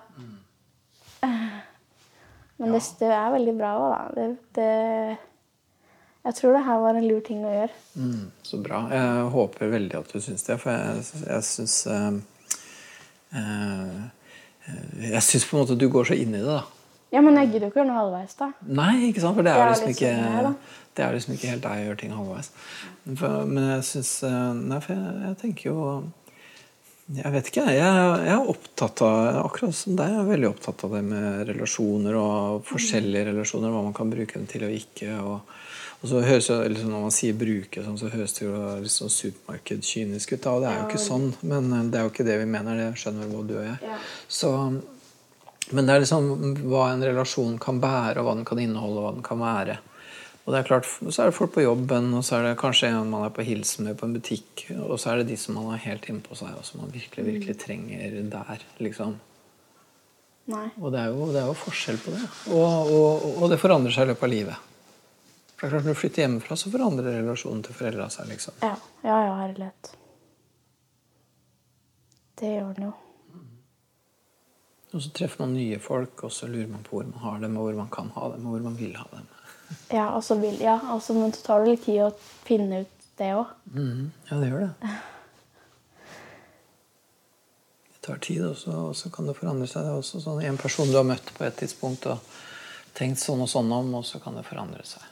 Men det, det er veldig bra òg, da. Det, det, jeg tror det her var en lur ting å gjøre. Mm, så bra. Jeg håper veldig at du syns det, for jeg, jeg syns eh, eh, Jeg syns på en måte du går så inn i det, da. Ja, men jeg gidder jo ikke gjøre noe halvveis, da. Nei, ikke sant? For det er, liksom ikke sånn det er, liksom ikke helt deg å gjøre ting halvveis. For, men jeg syns Nei, for jeg, jeg tenker jo Jeg vet ikke. Jeg, jeg er opptatt av Akkurat som deg, jeg er veldig opptatt av det med relasjoner og forskjellige relasjoner. Hva man kan bruke dem til og ikke. og og så høres jo, liksom Når man sier 'bruke', sånn, så høres det jo litt sånn supermarkedkynisk ut. da, Og det er jo ikke sånn, men det er jo ikke det vi mener. Det skjønner både du og jeg. Ja. Så, men det er liksom hva en relasjon kan bære, og hva den kan inneholde, og hva den kan være. Og det er klart, Så er det folk på jobben, og så er det kanskje en man er på hilsen med på en butikk, og så er det de som man har helt innpå seg, og som man virkelig virkelig trenger der. liksom. Nei. Og det er jo, det er jo forskjell på det. Og, og, og det forandrer seg i løpet av livet. For det er klart, Når du flytter hjemmefra, så forandrer relasjonen til foreldra seg. liksom. Ja, ja, ja herlighet. Det gjør den jo. Og så treffer man nye folk, og så lurer man på hvor man har dem, og hvor man kan ha dem, og hvor man vil ha dem. Ja, og så vil, ja, og men så tar det litt tid å finne ut det òg. Mm, Ja, det gjør det. Det tar tid, og så, og så kan det forandre seg. Det er også sånn En person du har møtt på et tidspunkt og tenkt sånn og sånn om, og så kan det forandre seg.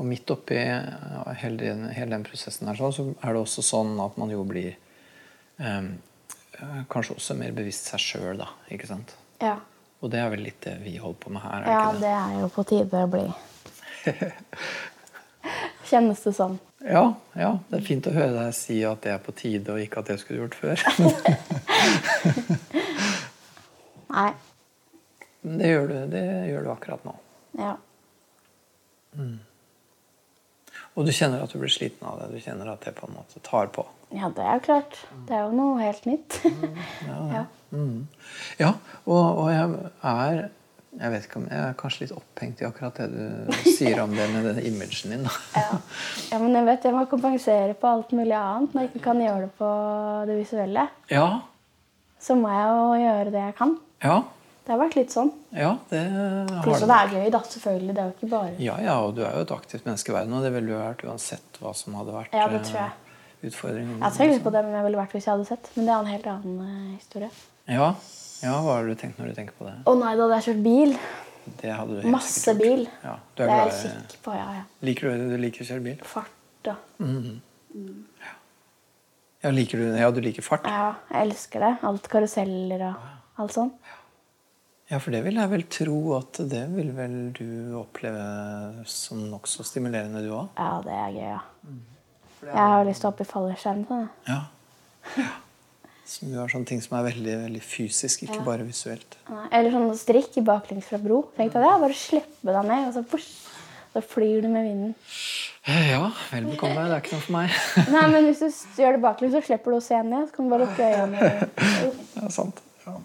Og midt oppi hele, hele den prosessen her, så er det også sånn at man jo blir eh, kanskje også mer bevisst seg sjøl, da. Ikke sant? Ja. Og det er vel litt det vi holder på med her? er ja, det? det er jo på tide å bli. Kjennes det sånn. Ja, ja, det er fint å høre deg si at det er på tide, og ikke at jeg skulle gjort før. Nei. Men det gjør du, det gjør du akkurat nå. Ja. Og du kjenner at du blir sliten av det. Du kjenner at det på en måte tar på. Ja, det er klart. Det er jo noe helt nytt. ja. Ja, og, og jeg er Jeg vet ikke om jeg er kanskje litt opphengt i akkurat det du sier om det med den imagen din. Ja. ja, men jeg vet jeg må kompensere på alt mulig annet når jeg ikke kan gjøre det på det visuelle. Ja, Så må jeg jo gjøre det jeg kan. ja, Det har vært litt sånn. ja, det har Plus, det. det er gøy, da. Selvfølgelig. Det er jo ikke bare Ja, ja, og du er jo et aktivt menneske i verden, og det ville du vært uansett hva som hadde vært Ja, det tror jeg. Utfordringen. Jeg har tenkt på det, men jeg ville vært hvis jeg hadde sett. Men det er en helt annen eh, historie. Ja, ja, hva har du tenkt når du tenker på det? Å nei, da hadde jeg kjørt bil. Det hadde du helt Masse bil. Ja, du Det er er jeg sikker på. Ja, ja. Liker du det? Du liker å kjøre bil? Fart, da. Ja, liker du, ja, du liker fart? Ja, jeg elsker det. Alt karuseller og alt sånt. Ja, for det vil jeg vel tro at det vil vel du oppleve som nokså stimulerende, du òg? Ja, det er gøy, ja. Jeg har lyst til å hoppe i fallskjerm. Sånn. ja. Ja. Så du har sånne ting som er veldig, veldig fysisk, ikke bare visuelt. Eller sånn strikk i baklengs fra bro. Tenk deg det. Bare slippe deg ned, og så, push, så flyr du med vinden. Ja, vel bekomme. Det er ikke noe for meg. Nei, men hvis du gjør det baklengs, så slipper du å se ned. Så kan du bare lukke øynene. Det er sant. Ja.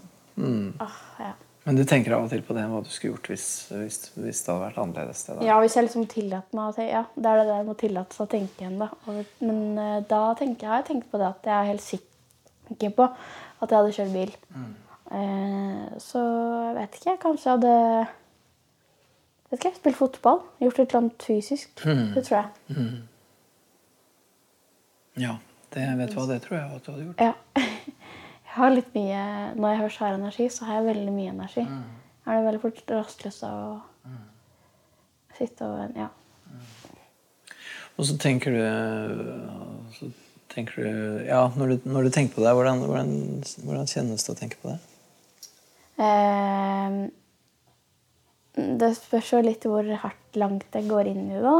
Åh, ja. Men du tenker av og til på det, hva du skulle gjort hvis, hvis, hvis det hadde vært annerledes? Det, da. ja, hvis jeg liksom tillater meg å tenke Ja, det er det der med å tillate seg å tenke igjen, da. Men uh, da tenker jeg, har jeg tenkt på det at jeg er helt sikker på at jeg hadde kjørt bil. Eh, så jeg vet ikke. Jeg kanskje hadde vet ikke, Spilt fotball. Gjort et eller annet fysisk. Det tror jeg. Ja, det vet du hva, det tror jeg at du hadde gjort. Ja. Har litt mye, Når jeg så har energi, så har jeg veldig mye energi. Jeg har det veldig fort rastløs av å sitte og Ja. Og så tenker du, så tenker du Ja, når du, når du tenker på det, hvordan, hvordan, hvordan kjennes det å tenke på det? Eh, det spørs jo litt hvor hardt langt jeg går inn i det. da.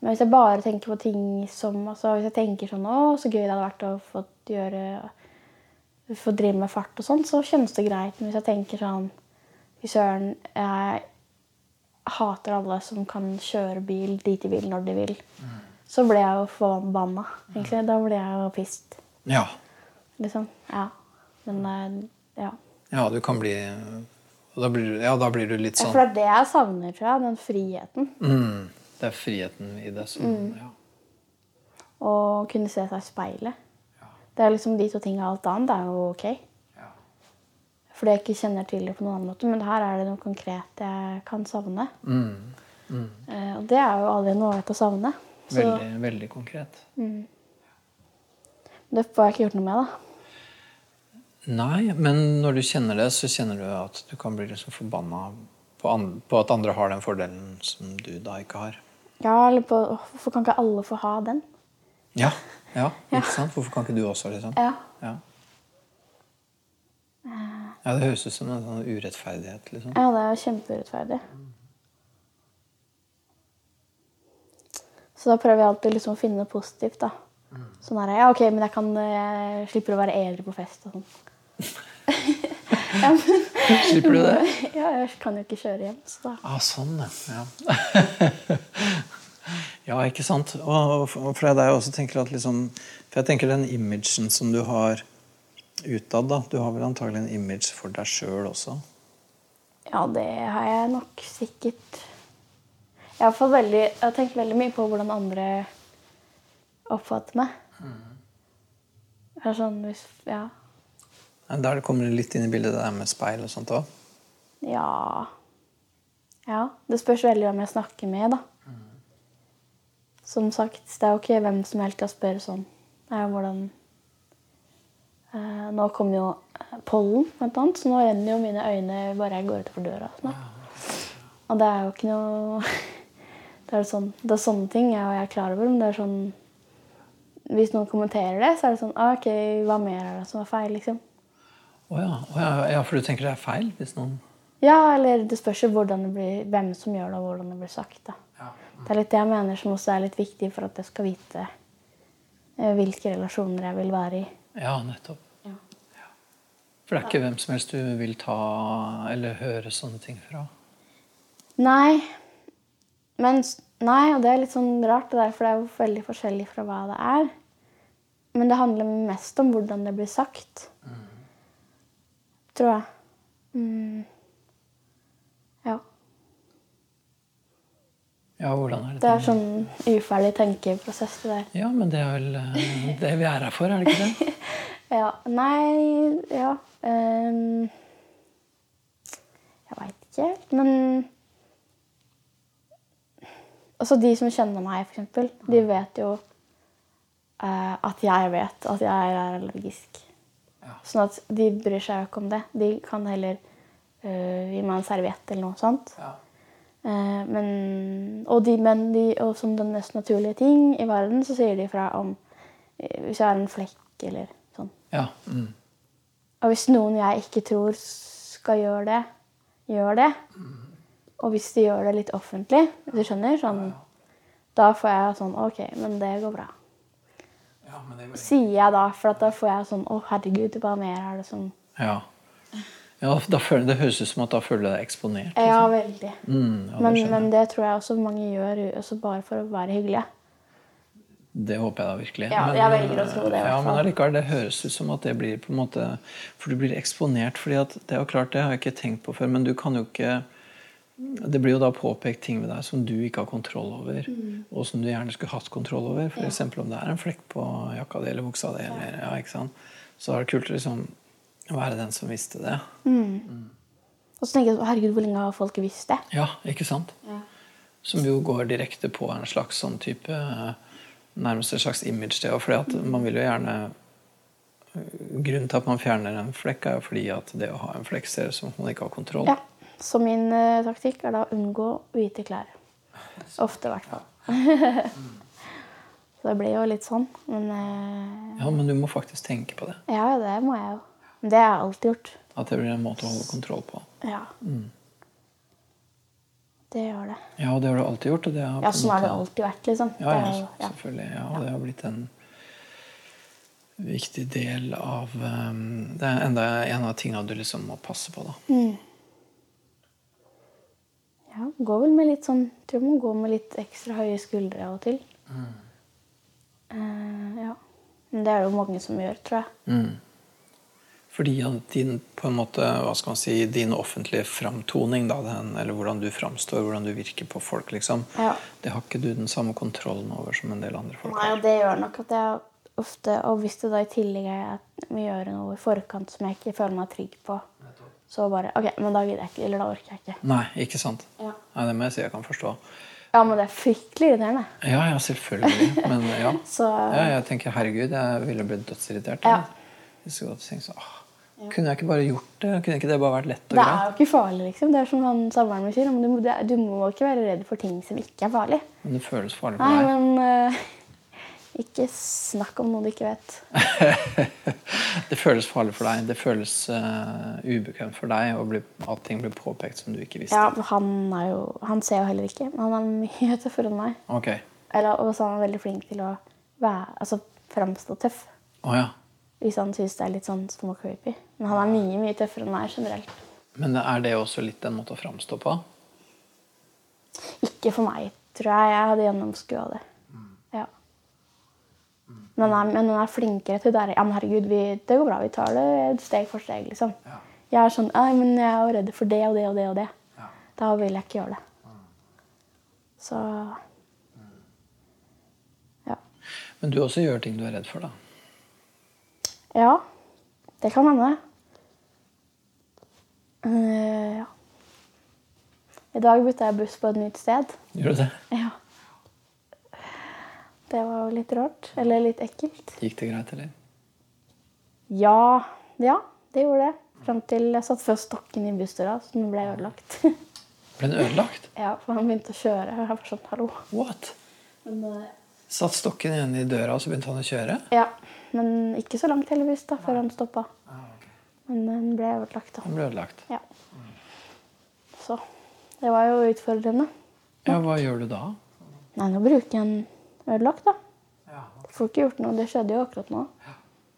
Men hvis jeg bare tenker på ting som altså Hvis jeg tenker sånn Å, så gøy det hadde vært å få gjøre Få drive med fart og sånn, så kjennes det greit. Men hvis jeg tenker sånn Fy søren, jeg hater alle som kan kjøre bil dit de vil, når de vil. Så ble jeg jo forbanna, egentlig. Da ble jeg jo pissed. Ja. Liksom. Ja. Men eh, ja. Ja, du kan bli da blir, Ja, da blir du litt sånn Ja, For det er det jeg savner, tror jeg. Den friheten. mm, Det er friheten i det som ja. Å kunne se seg i speilet. Det er liksom de to tingene. Alt annet er jo ok. Ja. Fordi jeg ikke kjenner til det på noen annen måte. Men her er det noe konkret jeg kan savne. Mm, Eh, og det er jo aldri noe ålreit å savne. Så veldig, veldig konkret. det får jeg ikke gjort noe med, da. Nei, men når du kjenner det, så kjenner du at du kan bli liksom forbanna på, på at andre har den fordelen som du da ikke har. Ja, eller på, Hvorfor kan ikke alle få ha den? Ja, ja, ikke sant? Hvorfor kan ikke du også, liksom? Ja. Ja. Ja, det høres ut som en sånn urettferdighet, liksom. Ja, det er kjempeurettferdig. Så da prøver jeg alltid liksom å finne noe positivt. da. Sånn er det. Ja, ok, men jeg kan jeg slipper å være edru på fest og sånn. ja, men, Slipper du det? ja, jeg kan jo ikke kjøre hjem, så da Ah, sånn, ja. Ja, ikke sant? Og, og for deg også tenker at liksom For jeg tenker den imagen som du har utad, da Du har vel antagelig en image for deg sjøl også? Ja, det har jeg nok sikkert. Jeg har, veldig, jeg har tenkt veldig mye på hvordan andre oppfatter meg. Det er sånn hvis Ja. Der kommer det litt inn i bildet det der med speil og sånt òg. Ja Ja. Det spørs veldig hvem jeg snakker med, da. Som sagt, det er jo ikke hvem som helst til å spørre sånn. Det er jo hvordan eh, Nå kommer jo eh, pollen, blant annet, så nå renner jo mine øyne bare jeg går utenfor døra. Sånn. Og det er jo ikke noe det, er sånn, det er sånne ting jeg, jeg er klar over, men det er sånn Hvis noen kommenterer det, så er det sånn ah, OK, hva mer er det som er feil, liksom? Å ja. oh ja. ja, for du tenker det er feil hvis noen Ja, eller det spørs jo hvordan det blir, hvem som gjør det, og hvordan det blir sagt. da. Det er litt det jeg mener som også er litt viktig for at jeg skal vite eh, hvilke relasjoner jeg vil være i. Ja, nettopp. Ja. For det er ikke hvem som helst du vil ta eller høre sånne ting fra? Nei. Men Nei, og det er litt sånn rart, det der, for det er jo veldig forskjellig fra hva det er. Men det handler mest om hvordan det blir sagt. Tror jeg. Mm. Ja. Ja, hvordan er det? Det er sånn uferdig tenkeprosess, det der. Ja, men det er vel eh, det vi er her for, er det ikke det? Ja. Nei Ja. Um, jeg veit ikke helt, men Altså, de som kjenner meg, for eksempel, de vet jo uh, at jeg vet at jeg er allergisk. Ja. Sånn at de bryr seg jo ikke om det. De kan heller uh, gi meg en serviett eller noe sånt. Ja. Eh, men, og, de, men de, og som den mest naturlige ting i verden, så sier de fra om eh, hvis jeg har en flekk eller sånn. ja. Mm. Og hvis noen jeg ikke tror skal gjøre det, gjør det, og hvis de gjør det litt offentlig, hvis du skjønner, sånn, da får jeg sånn OK, men det går bra. ja, men det Sier jeg da, for da får jeg sånn Å, herregud, hva mer er det som Ja. Ja da føler, det høres ut som at da føler du deg eksponert. Ja, veldig. Mm, ja, Men, men det tror jeg også mange gjør også bare for å være hyggelige. Det håper jeg da virkelig. Ja, jeg velger å tro det, Ja, men allikevel, det høres ut som at det blir på en måte For du blir eksponert. fordi at det er jo klart, det har jeg ikke tenkt på før, men du kan jo ikke Det blir jo da påpekt ting ved deg som du ikke har kontroll over, Mm. og som du gjerne skulle hatt kontroll over. F.eks. om det er en flekk på jakka di eller buksa di, Ja. ja, så er det kult å liksom være den som visste det. Og så tenker jeg herregud, hvor lenge har folk visst det? Ja, ikke sant? Som jo går direkte på en slags sånn type Nærmest et slags image, det fordi For man vil jo gjerne Grunnen til at man fjerner en flekk, er jo fordi at det å ha en flekk ser ut som om man ikke har kontroll. Ja. Så min uh, taktikk er da å unngå hvite klær. Ofte, i hvert fall. så det blir jo litt sånn. Men uh... Ja, Men du må faktisk tenke på det. ja, det må jeg jo. Det har jeg alltid gjort. At det blir en måte å holde kontroll på. Ja. Det gjør det. Ja, det har du alltid gjort. Og det har Ja, sånn har det alltid vært, liksom. Ja, ja, jo- ja. selvfølgelig. Ja, det har blitt en viktig del av um, Det er enda en av tingene du liksom må passe på, da. Ja, går vel med litt sånn Tror man går med litt ekstra høye skuldre av og til. Eh, ja. Men det er det jo mange som gjør, tror jeg. Mm. Fordi din, på en måte, hva skal man si, din offentlige framtoning, da, den, eller hvordan du framstår, hvordan du virker på folk, liksom, Ja. det har ikke du den samme kontrollen over som en del andre folk Nei, og det gjør nok at jeg ofte Og hvis det da i tillegg er at vi gjør noe i forkant som jeg ikke føler meg trygg på, så bare OK, men da gidder jeg ikke. Eller da orker jeg ikke. Nei, ikke sant? Ja. Nei, det må jeg si jeg kan forstå. Ja, men det er fryktelig irriterende. Ja, ja, selvfølgelig. Men ja. Så ja jeg tenker herregud, jeg ville blitt dødsirritert. Ja. Jeg skulle godt tenkt sånn, åh, Kunne jeg ikke bare gjort det? Kunne ikke det bare vært lett og greit? det er jo ikke farlig, liksom. Det er som han samboeren min sier. Du, må- du må ikke være redd for ting som ikke er farlig. Men det føles farlig for deg? Nei, men uh, ikke snakk om noe du ikke vet. Det føles farlig for deg. Det føles uh, ubekvemt for deg bli, at ting blir påpekt som du ikke visste. Ja, han, jo, han ser jo heller ikke, men han er mye tøffere enn meg. Ok. Eller, og så er han veldig flink til å være, altså, framstå tøff. Oh, ja. Hvis han syns det er litt sånn små creepy. Men han er mye mye tøffere enn meg generelt. Men er det også litt en måte å framstå på? Ikke for meg, tror jeg. Jeg hadde gjennomskua det. Ja. Men han, men hun er flinkere til det. Ja, men herregud, vi, det går bra. Vi tar det steg for steg, liksom. Jeg er sånn Nei, men jeg er jo redd for det og det og det og det. Da vil jeg ikke gjøre det. Så Ja. Men du også gjør ting du er redd for, da. Ja, det kan hende. Uh, ja. I dag bytta jeg buss på et nytt sted. Gjorde du det? Ja. Det var jo litt rart. Eller litt ekkelt. Gikk det greit, eller? Ja, ja det gjorde det. Fram til jeg satte fast stokken i bussdøra, så den ble ødelagt. Ble den ødelagt? ja, for han begynte å kjøre. Jeg var sånn, hallo. What? Men, uh... Satt stokken igjen i døra, og så begynte han å kjøre? ja, men ikke så langt heldigvis da, før han stoppa. Men den ble ødelagt, da. Han ble ødelagt. Ja. Så det var jo utfordrende. Ja, hva gjør du da? Nei, nå bruker jeg en ødelagt, da. Får ikke gjort noe. Det skjedde jo akkurat nå.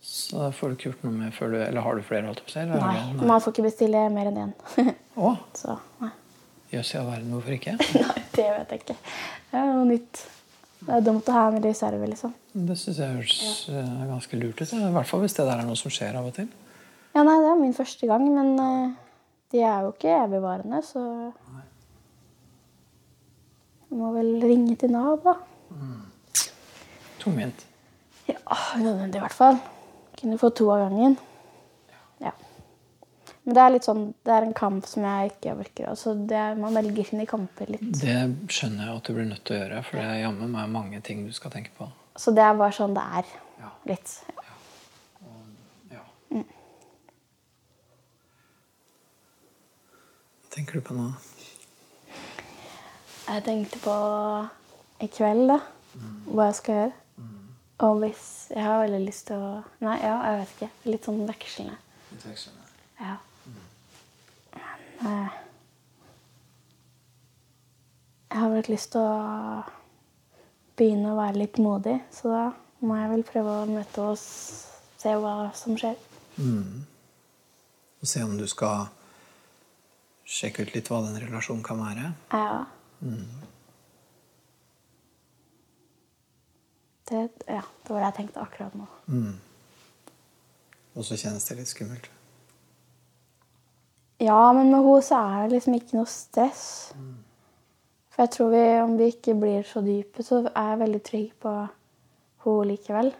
Så da får du ikke gjort noe med før du Eller har du flere, holdt å eller har Nei, du- man får ikke bestille mer enn én. Å, Så nei. jøss i all verden, hvorfor ikke? nei, det vet jeg ikke. Det er noe nytt. Det er dumt å ha en reserve, liksom. Det syns jeg høres ja. ganske lurt ut. I hvert fall hvis det der er noe som skjer av og til. Ja, nei, det er min første gang, men uh, de er jo ikke evigvarende, så Jeg må vel ringe til Nav, da. Tungvint. Ja, Nødvendig, i hvert fall. Kunne få to av gangen. Ja. Men det er litt sånn, det er en kamp som jeg ikke orker. Altså det man velger sine kamper litt. Det skjønner jeg at du blir nødt til å gjøre, for det er jammen meg mange ting du skal tenke på. Så det er bare sånn det er. Ja. Litt. Ja. Ja. Hva tenker du på nå? Jeg tenkte på i kveld, da. Hva jeg skal gjøre. Og hvis Jeg har veldig lyst til å Nei, ja, jeg vet ikke. Litt sånn vekslende. Ja. Men eh, Jeg har vel lyst til å begynne å være litt modig, så da må jeg vel prøve å møte og se hva som skjer. Og se om du skal sjekke ut litt hva den relasjonen kan være. Ja. Det, ja, det var det jeg tenkte akkurat nå. Og så kjennes det litt skummelt. Ja, men med henne så er det liksom ikke noe stress. For jeg tror vi, om vi ikke blir så dype, så er jeg veldig trygg på henne likevel.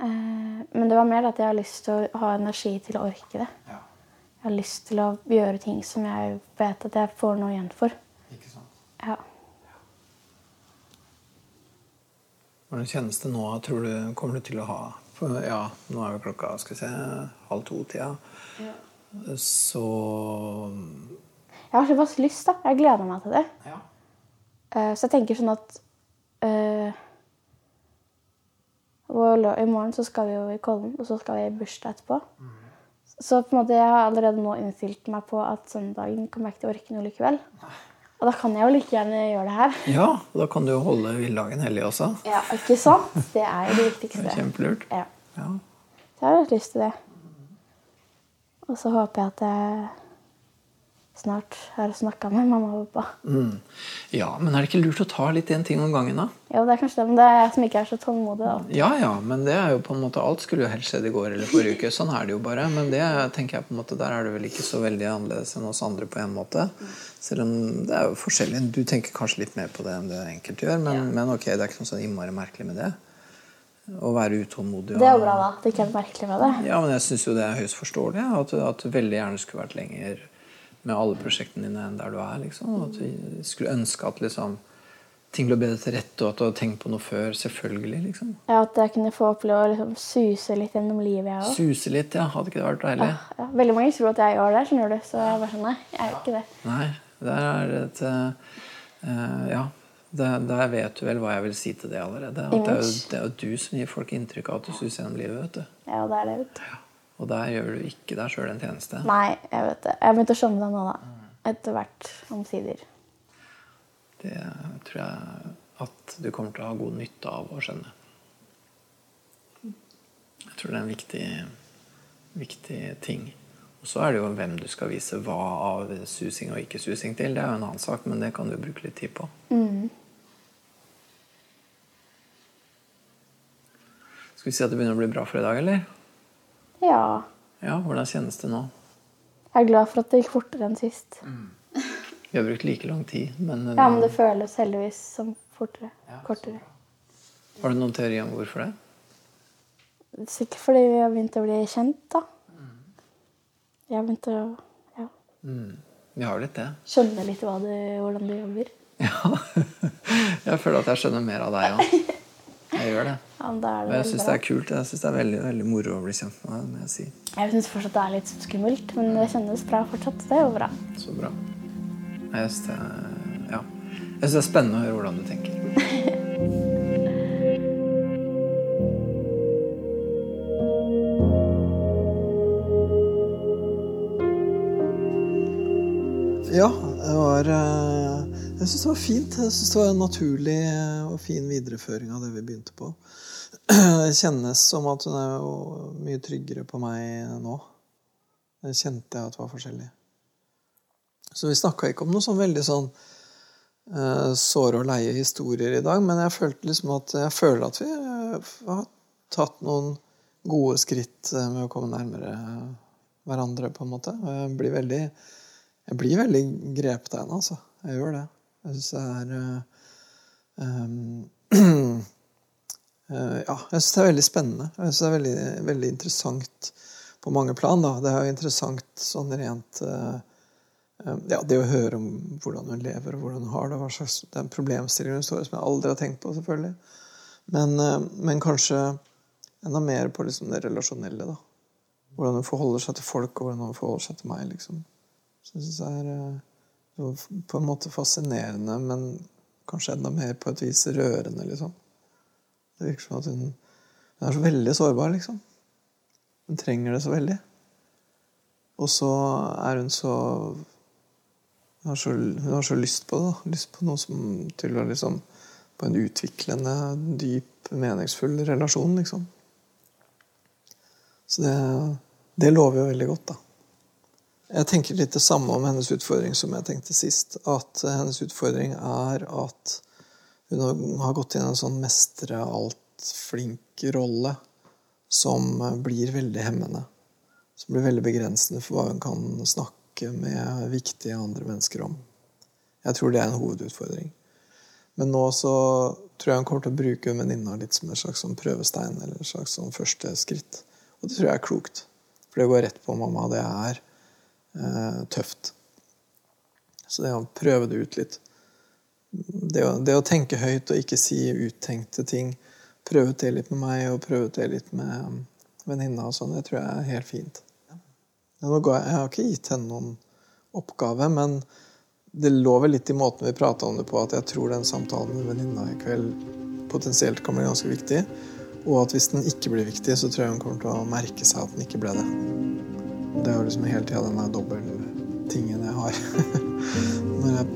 Eh, Men det var mer at jeg har lyst til å ha energi til å orke det. Ja, Jeg har lyst til å gjøre ting som jeg vet at jeg får noe igjen for. ikke sant? Ja. Hvordan kjennes det nå? Tror du kommer du til å ha Ja, nå er jo klokka skal vi se, halv to-tida. Så Jeg har såpass lyst, da. Jeg gleder meg til det. Ja. Eh, Så jeg tenker sånn at uh, I morgen så skal vi jo i Kollen, og så skal vi i bursdag etterpå. Så på en måte jeg har allerede nå innstilt meg på at søndagen kommer jeg ikke til å orke noe likevel. Og da kan jeg jo like gjerne gjøre det her. ja, og da kan du jo holde villdagen hellig også. Ja, Ikke sant? Det er jo det Det viktigste. kjempelurt. Ja. Ja. Så jeg har litt lyst til det. Og så håper jeg at jeg snart har snakka med mamma og pappa. Mm. ja, men er det ikke lurt å ta litt én ting om gangen, da? Jo, det er kanskje det, men det er jeg som ikke er så tålmodig. da. Ja, ja, men det er jo på en måte alt skulle jo helst skjedd i går eller forrige uke. Sånn er det jo bare. Men det tenker jeg på en måte, der er det vel ikke så veldig annerledes enn oss andre på en måte. Selv om det er jo forskjellig. Du tenker kanskje litt mer på det enn det enkelte gjør, men, men ok, det er ikke noe sånn innmari merkelig med det. Å være utålmodig. Det er jo bra, da. Det Det ikke er noe merkelig med det. Ja, men jeg syns jo det er høyst forståelig. At, at du veldig gjerne skulle vært lenger med alle prosjektene dine enn der du er. liksom. At du skulle ønske at liksom ting lå bedre til rette, og at du hadde tenkt på noe før. Selvfølgelig, liksom. Ja, At jeg kunne få oppleve å liksom suse litt gjennom livet, jeg òg. Suse litt, ja. Hadde ikke det vært deilig? Ja, veldig mange tror at jeg gjør det, skjønner du. Så jeg er bare sånn, nei, jeg gjør ikke det. Nei, der er det et uh, Ja. Der, vet du vel hva jeg vil si til det allerede. Det, er jo, det er jo du som gir folk inntrykk av at du syns gjennom livet. vet du. Ja, det er det, vet du. Og der gjør du ikke deg sjøl en tjeneste. Nei, jeg vet det. Jeg har begynt å skjønne det nå, da. Etter hvert, omsider. Det tror jeg at du kommer til å ha god nytte av å skjønne. Jeg tror det er en viktig, viktig ting. Så er det jo hvem du skal vise hva av susing og ikke susing til. Det er jo en annen sak, men det kan du bruke litt tid på. Skal vi si at det begynner å bli bra for i dag, eller? Ja. Ja, hvordan kjennes det nå? Jeg er glad for at det gikk fortere enn sist. Vi har brukt like lang tid, men, Ja, men det føles heldigvis som fortere. Kortere. Har du noen teori om hvorfor det? Sikkert fordi vi har begynt å bli kjent, da. Jeg begynte å ja, Vi har jo litt det. skjønne litt du, hvordan du jobber. Ja. Jeg føler at jeg skjønner mer av deg òg. Jeg gjør det. Ja, er Og det jeg syns det er kult. Jeg synes det er veldig, veldig moro å bli kjent med deg. jeg si. Jeg syns fortsatt det er litt skummelt, men det kjennes bra fortsatt. Det er jo bra. Så bra. Jeg syns det, ja. Det er spennende å høre hvordan du tenker. Ja, det var eh, Jeg syns det var fint. Jeg syns det var en naturlig eh, og fin videreføring av det vi begynte på. Det kjennes som at hun er mye tryggere på meg nå. Det kjente jeg at var forskjellig. Så vi snakka ikke om noe sånn veldig sånn uh, såre og leie historier i dag, men jeg følte liksom at jeg føler at vi har tatt noen gode skritt med å komme nærmere hverandre, på en måte. Jeg blir veldig jeg blir veldig grepet av henne, altså. Jeg gjør det. Jeg syns det er um, Ja, jeg syns det er veldig spennende. Jeg syns det er veldig, veldig, interessant på mange plan. Da. Det er jo interessant sånn rent uh, ja, Det å høre om hvordan hun lever og hvordan hun har det. Hva slags, det er en problemstilling hun står i som jeg aldri har tenkt på, selvfølgelig. Men, uh, men kanskje enda mer på liksom det relasjonelle. da. Hvordan hun forholder seg til folk, og hvordan hun forholder seg til meg. liksom. Så jeg syns det er uh, på en måte fascinerende, men kanskje enda mer på et vis rørende, liksom. Det virker som at hun, hun er så veldig sårbar, liksom. Hun trenger det så veldig. Og så er hun så Hun har så, hun har så lyst på det. Lyst på noe som til å liksom På en utviklende, dyp, meningsfull relasjon, liksom. Så det, det lover jo veldig godt, da. Jeg tenker litt det samme om hennes utfordring som jeg tenkte sist. At hennes utfordring er at hun har gått inn i en sånn mestre alt-flink-rolle som blir veldig hemmende. Som blir veldig begrensende for hva hun kan snakke med viktige andre mennesker om. Jeg tror det er en hovedutfordring. Men nå så tror jeg hun kommer til å bruke venninna litt som en slags sånn prøvestein eller en slags sånn første skritt. Og det tror jeg er klokt. For det går rett på mamma. Det er tøft. Så det å prøve det ut litt det å, det å, tenke høyt og ikke si uttenkte ting, prøve det litt med meg og prøve det litt med um, venninna og sånn, det tror jeg er helt fint. Jeg har ikke gitt henne noen oppgave, men det lå vel litt i måten vi prata om det på, at jeg tror den samtalen med venninna i kveld potensielt kan bli ganske viktig. Og at hvis den ikke blir viktig, så tror jeg hun kommer til å merke seg at den ikke ble det. Det er jo liksom hele tida denne dobbelttingen jeg har. Når jeg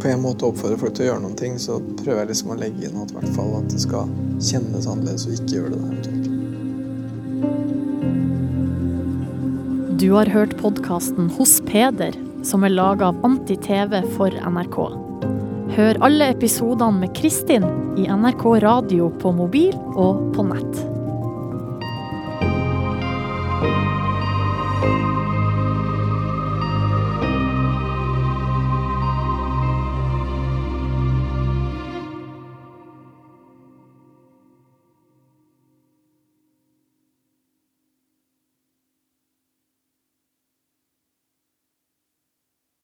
på en måte oppfordrer folk til å gjøre noen ting, så prøver jeg liksom å legge inn at, hvert fall, at det skal kjennes annerledes, og ikke gjøre det eventuelt. Du har hørt podkasten Hos Peder, som er laga av Anti-TV for NRK. Hør alle episodene med Kristin i NRK radio på mobil og på nett.